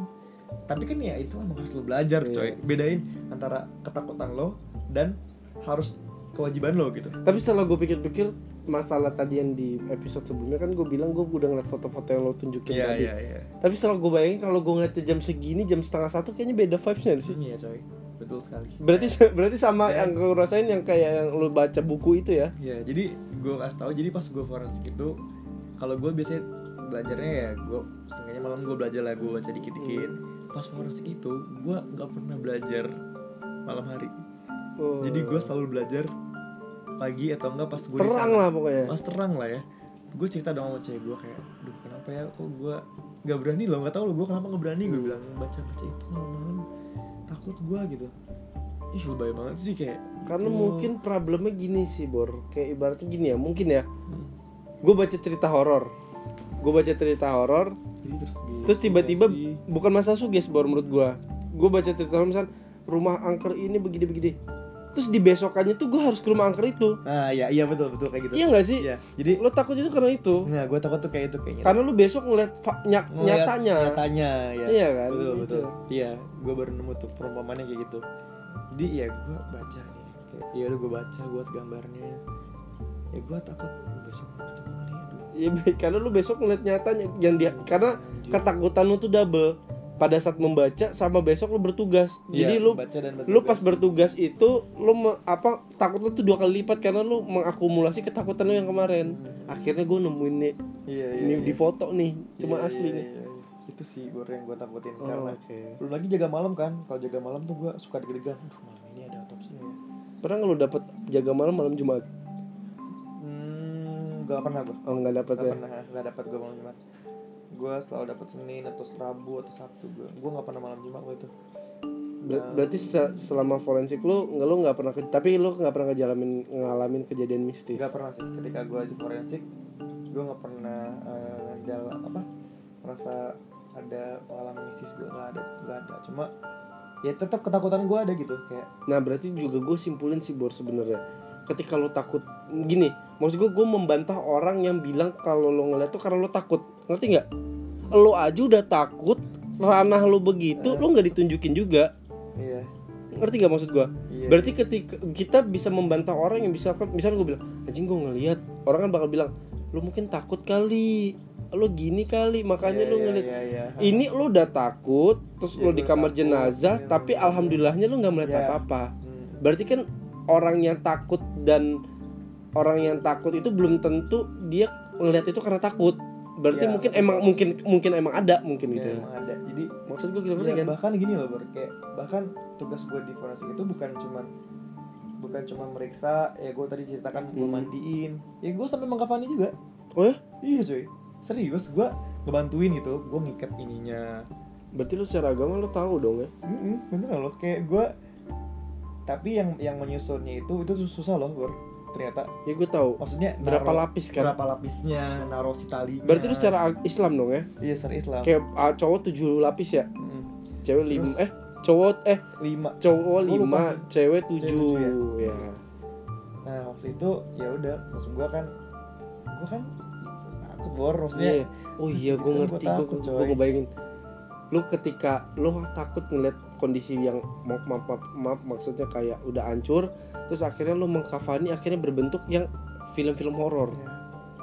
S2: Tapi kan ya itu emang harus lo belajar
S1: Iya.
S2: coy. Bedain antara ketakutan lo dan harus kewajiban lo gitu.
S1: tapi setelah gue pikir-pikir masalah tadi yang di episode sebelumnya kan gue bilang gue udah ngeliat foto-foto yang lo tunjukin tadi
S2: iya.
S1: tapi setelah gue bayangin kalau gue ngeliatnya jam segini jam setengah satu kayaknya beda vibesnya sih
S2: Iya coy. Betul sekali.
S1: berarti berarti sama
S2: Ya.
S1: yang gue rasain yang kayak yang lo baca buku itu ya
S2: Ya, jadi gue kasih tahu jadi pas gue forensik itu kalau gue biasanya belajarnya ya gue setengahnya malam gue belajar lah gue baca dikit-dikit. Pas forensik itu gue nggak pernah belajar malam hari.
S1: Oh.
S2: Jadi gue selalu belajar pagi atau enggak pas gue
S1: terang lah pokoknya
S2: Pas terang lah ya. Gue cerita dong sama cewek gue kayak, duh kenapa ya kok gue nggak berani loh nggak tahu loh gue kenapa nggak berani gue bilang baca baca itu malam-malam takut gue gitu. Ih lebay banget sih kayak.
S1: karena
S2: oh,
S1: mungkin problemnya gini sih bor kayak ibaratnya gini ya mungkin ya
S2: hmm,
S1: gue baca cerita horor gue baca cerita horor
S2: Jadi terus,
S1: terus tiba-tiba bukan masa suges bor menurut gue gue baca cerita misal rumah angker ini begini begini terus di besokannya tuh gue harus ke rumah angker itu
S2: Nah, iya iya betul betul kayak gitu.
S1: iya nggak sih
S2: Iya. Jadi
S1: lo takut itu karena itu
S2: nah gue takut tuh kayak itu kayaknya.
S1: karena lu besok ngeliat fa- ny-
S2: Ngeliat
S1: nyatanya
S2: Nyatanya ya.
S1: Iya kan,
S2: Betul
S1: gitu.
S2: betul. Iya, gue baru nemu tuh perumpamannya kayak gitu. Jadi ya gue baca nih. Kayak ya udah gue baca buat gambarnya. Ya gue takut besok ketemu.
S1: Iya, karena lu besok ngeliat nyatanya yang dia karena ketakutan lu tuh double pada saat membaca sama besok lu bertugas jadi
S2: Iya,
S1: lu
S2: baca dan
S1: lu pas bertugas itu lu me- apa takut lu tuh dua kali lipat karena lu mengakumulasi ketakutan lu yang kemarin akhirnya gue nemuin nih
S2: iya, iya,
S1: ini
S2: iya.
S1: di foto nih cuma
S2: Iya,
S1: asli
S2: iya,
S1: nih
S2: iya, iya. Itu sih gue yang gue takutin
S1: Oh,
S2: karena
S1: oke
S2: belum lagi jaga malam kan. Kalau jaga malam tuh gue suka deg-degan. Aduh malam ini ada otopsi ya.
S1: pernah nggak lu dapet jaga malam malam jumat
S2: gak pernah gue.
S1: oh nggak dapet
S2: Gak
S1: ya?
S2: pernah, gak dapat gue malam Jumat. Gue selalu dapat Senin atau Rabu atau Sabtu gue Gue gak pernah malam Jumat waktu itu.
S1: Ber- berarti se- selama forensik lu nggak lu nggak pernah ke- tapi lu nggak pernah ngejalamin ngalamin kejadian mistis?
S2: Gak pernah sih, ketika gue di forensik Gue gak pernah jalan apa Merasa ada pengalaman mistis gue gak ada, gak ada. Cuma ya tetap ketakutan gue ada gitu Kayak
S1: Nah berarti juga gue simpulin sih Bor sebenarnya Ketika lo takut Gini Maksud gue gue membantah orang yang bilang Kalau lo ngeliat tuh karena lo takut Ngerti nggak? lo aja udah takut ranah lo begitu
S2: Eh.
S1: lo nggak ditunjukin juga
S2: iya
S1: ngerti gak maksud gua
S2: Iya.
S1: berarti ketika kita bisa membantah orang yang bisa misalnya gue bilang anjing gue ngelihat orang kan bakal bilang lo mungkin takut kali lo gini kali makanya
S2: Iya,
S1: lo
S2: iya,
S1: ngeliat
S2: iya, iya.
S1: ini lo udah takut terus
S2: Iya,
S1: lo di kamar
S2: takut,
S1: jenazah
S2: iya,
S1: tapi
S2: iya.
S1: alhamdulillahnya lo nggak melihat
S2: Iya.
S1: apa-apa
S2: Hmm.
S1: berarti kan orang yang takut dan orang yang takut itu belum tentu dia ngelihat itu karena takut. Berarti
S2: Iya,
S1: mungkin
S2: betul.
S1: emang mungkin mungkin emang ada mungkin gitu ya.
S2: emang ada. Jadi
S1: maksud gue gitu ngerti
S2: ya,
S1: kan
S2: bahkan gini loh bro kayak bahkan tugas gue di forensik itu bukan cuman bukan cuma meriksa. Ya gue tadi ceritakan gue
S1: Hmm.
S2: mandiin. Ya gue sampai mengkafani juga.
S1: Oh ya?
S2: Iya cuy. Serius gue ngebantuin gitu. Gue ngikat ininya.
S1: Berarti lu secara agama lu tahu dong ya?
S2: Mm-mm, beneran loh. Kayak gue tapi yang yang menyusunnya itu itu susah loh bro. Ternyata.
S1: Ya gue tahu.
S2: Maksudnya
S1: berapa
S2: naro-
S1: lapis kan?
S2: berapa lapisnya naruh si talinya.
S1: Berarti lu secara Islam dong ya?
S2: Iya secara Islam.
S1: Kayak ah, cowok tujuh lapis ya?
S2: Mm-mm.
S1: cewek lima
S2: Terus-
S1: eh cowok eh
S2: lima.
S1: cowok lima cewek tujuh
S2: tujuh
S1: ya.
S2: Nah waktu itu ya udah maksud gua kan gua kan takut bor maksudnya
S1: Iya. Oh iya, gue
S2: Kan gua
S1: ngerti, gue gue
S2: coy.
S1: ngebayangin. Lu ketika lu takut ngeliat kondisi yang maaf, maaf, maaf, maaf, maksudnya kayak udah hancur, terus akhirnya lu mengkafani akhirnya berbentuk yang film-film horor.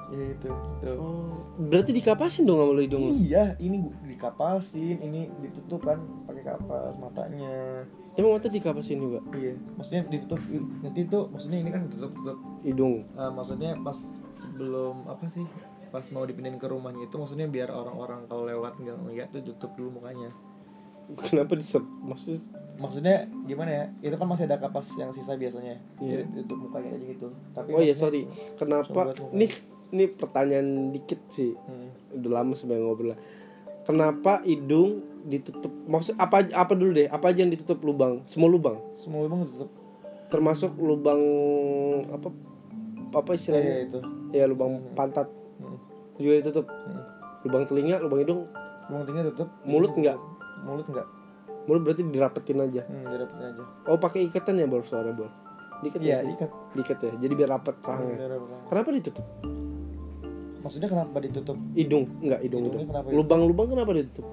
S2: ya itu itu.
S1: Oh, berarti dikapasin dong sama lu hidung?
S2: Iya, ini dikapasin, ini ditutup kan pakai kapas matanya.
S1: Emang mata dikapasin juga
S2: Iya, maksudnya ditutup nanti itu maksudnya ini kan ditutup tutup.
S1: hidung.
S2: Eh, maksudnya pas sebelum apa sih? Pas mau dipindahin ke rumahnya itu maksudnya biar orang-orang kalau lewat nggak ngeliat tuh tutup dulu mukanya.
S1: Kenapa disep? Maksud
S2: Maksudnya gimana ya? Itu kan masih ada kapas yang sisa biasanya.
S1: Iya.
S2: Jadi tutup mukanya aja gitu. Tapi
S1: Oh iya, sorry. Kenapa? Ini ini pertanyaan dikit sih.
S2: Hmm.
S1: Udah lama sebenarnya ngobrol. Kenapa hidung ditutup? Maksud apa apa dulu deh? Apa aja yang ditutup lubang? Semua lubang?
S2: Semua lubang tutup.
S1: termasuk lubang apa apa istilahnya
S2: itu.
S1: ya lubang
S2: Hmm.
S1: pantat
S2: Hmm.
S1: juga ditutup
S2: Hmm.
S1: lubang telinga lubang hidung
S2: Lubang telinga tutup.
S1: Mulut
S2: Hidung
S1: nggak?
S2: tutup. Mulut enggak.
S1: mulut berarti dirapetin aja
S2: Hmm, dirapetin aja.
S1: oh pakai ikatan ya bor suara bor diikat ya diikat ya jadi biar rapet
S2: Hmm,
S1: rahangnya
S2: dirapetin.
S1: kenapa ditutup
S2: Maksudnya kenapa ditutup?
S1: hidung enggak hidung hidung lubang-lubang kenapa ditutup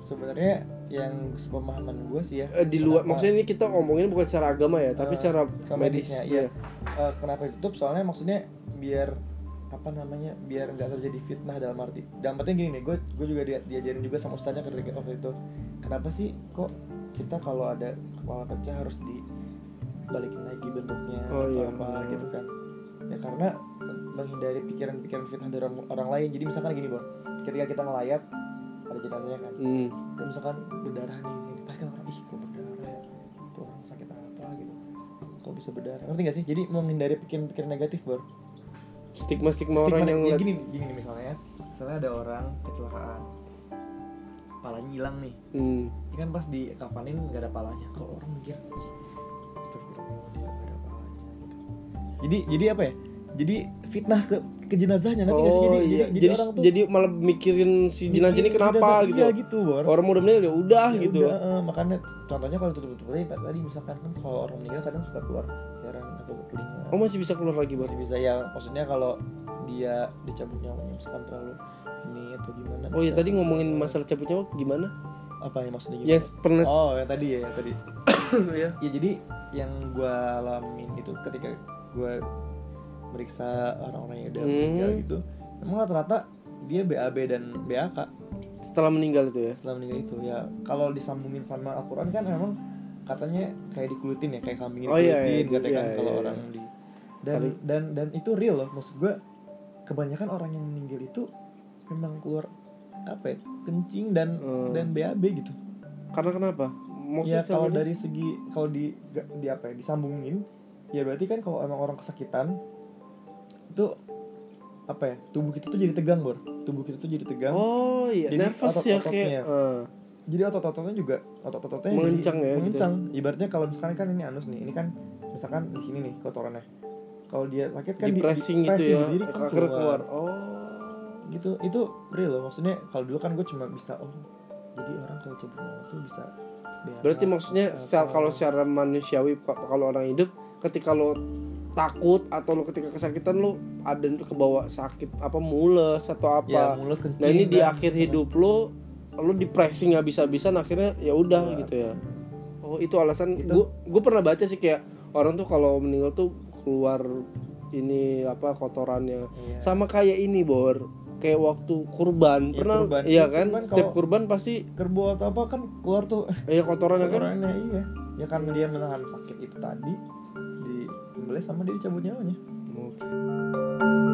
S2: Sebenarnya yang sepemahaman gue sih ya.
S1: Eh, di luar
S2: kenapa-
S1: maksudnya ini kita ngomongin bukan secara agama ya tapi
S2: Eh,
S1: cara medisnya
S2: medisnya, iya. eh, kenapa ditutup? Soalnya maksudnya biar apa namanya biar nggak terjadi fitnah dalam arti dalam artinya gini nih gue gue juga dia, diajarin juga sama ustaznya ketika waktu itu. Kenapa sih kok kita kalau ada kepala pecah harus dibalikin lagi bentuknya
S1: Oh,
S2: atau
S1: iya.
S2: apa gitu kan? Ya karena menghindari pikiran-pikiran fitnah dari orang, orang lain. Jadi misalkan gini bro. Ketika kita ngelayat ada jenazahnya kan.
S1: Hmm.
S2: dan misalkan berdarah nih ini pasti kan orang ih kok berdarah ya? Tuh orang sakit apa? gitu. Kok bisa berdarah? Ngerti gak sih? Jadi menghindari pikiran-pikiran negatif bro
S1: stigma stigma orang yang
S2: ya gini gini misalnya misalnya ada orang kecelakaan palanya hilang nih.
S1: Hmm.
S2: ini kan pas di kafanin nggak ada palanya. Kalau orang mikir ih astagfirullah dia nggak ada palanya gitu. Jadi jadi apa ya jadi fitnah ke ke jenazahnya sih?
S1: Oh,
S2: jadi,
S1: iya.
S2: jadi
S1: jadi,
S2: jadi orang tuh
S1: jadi malah mikirin si jenazah ini kenapa
S2: jenazah,
S1: gitu
S2: iya gitu bor.
S1: Orang muda meninggal ya udah
S2: Ya
S1: gitu.
S2: udah, eh, makanya contohnya kalau tutup tutup tadi tadi misalkan kan kalau orang meninggal kadang suka keluar cairan atau telinga.
S1: Oh masih bisa keluar lagi bang
S2: masih bisa ya. Maksudnya kalau dia dicabut nyawanya misalkan terlalu ini atau gimana
S1: oh ya
S2: bisa.
S1: tadi ngomongin masalah cabut nyawa gimana?
S2: Apa ya maksudnya
S1: yang
S2: gimana?
S1: pernah
S2: oh yang tadi ya yang tadi.
S1: Ya
S2: ya jadi yang gua alamin itu ketika gua meriksa orang-orang yang udah
S1: Hmm.
S2: meninggal gitu memang rata-rata dia BAB dan BAK
S1: setelah meninggal itu ya
S2: setelah meninggal itu ya kalau disambungin sama Al-Quran kan memang katanya kayak dikulutin ya kayak kambing
S1: Oh, iya, iya,
S2: dikulutin katanya
S1: iya,
S2: kan
S1: iya,
S2: kalau
S1: iya.
S2: orang di dan
S1: Sorry.
S2: dan dan itu real loh maksud gua kebanyakan orang yang meninggal itu memang keluar apa ya kencing dan
S1: Hmm.
S2: dan BAB gitu
S1: karena kenapa maksudnya
S2: ya kalau dari segi kalau di di apa ya disambungin ya berarti kan kalau emang orang kesakitan itu apa ya tubuh kita tuh jadi tegang bor tubuh kita tuh jadi tegang
S1: oh iya
S2: Jadi
S1: nervous ya
S2: otot-ototnya.
S1: kayak eh.
S2: jadi otot-ototnya juga otot-ototnya
S1: Mengencang ya, gitu.
S2: mengencang ibaratnya kalau misalkan kan ini anus nih ini kan misalkan di sini nih kotorannya kalau dia sakit kan
S1: di pressing gitu
S2: pressing,
S1: ya
S2: jadi kan keluar.
S1: keluar oh
S2: gitu itu real loh maksudnya kalau dulu kan gue cuma bisa oh jadi orang kalau nyawa tuh bisa
S1: berarti maksudnya
S2: apa.
S1: kalau secara manusiawi kalau orang hidup ketika lo takut atau lo ketika kesakitan lo ada kebawa sakit apa mules atau apa.
S2: Ya mulus kencing
S1: nah ini di
S2: kan.
S1: akhir hidup lo lo depresi nggak bisa-bisan akhirnya ya udah
S2: Iya.
S1: gitu ya. Oh itu alasan gue gue pernah baca sih kayak orang tuh kalau meninggal tuh keluar ini apa kotorannya.
S2: Iya.
S1: sama kayak ini bor. Kayak waktu kurban.
S2: Iya,
S1: pernah
S2: kurban.
S1: iya
S2: Iya,
S1: kan?
S2: kurban
S1: setiap kurban pasti
S2: kerbau atau apa kan keluar tuh.
S1: Ya kotorannya kan?
S2: Kotorannya iya. Ya karena dia menahan sakit itu tadi sembelih sama dia dicabut nyawanya
S1: Oke.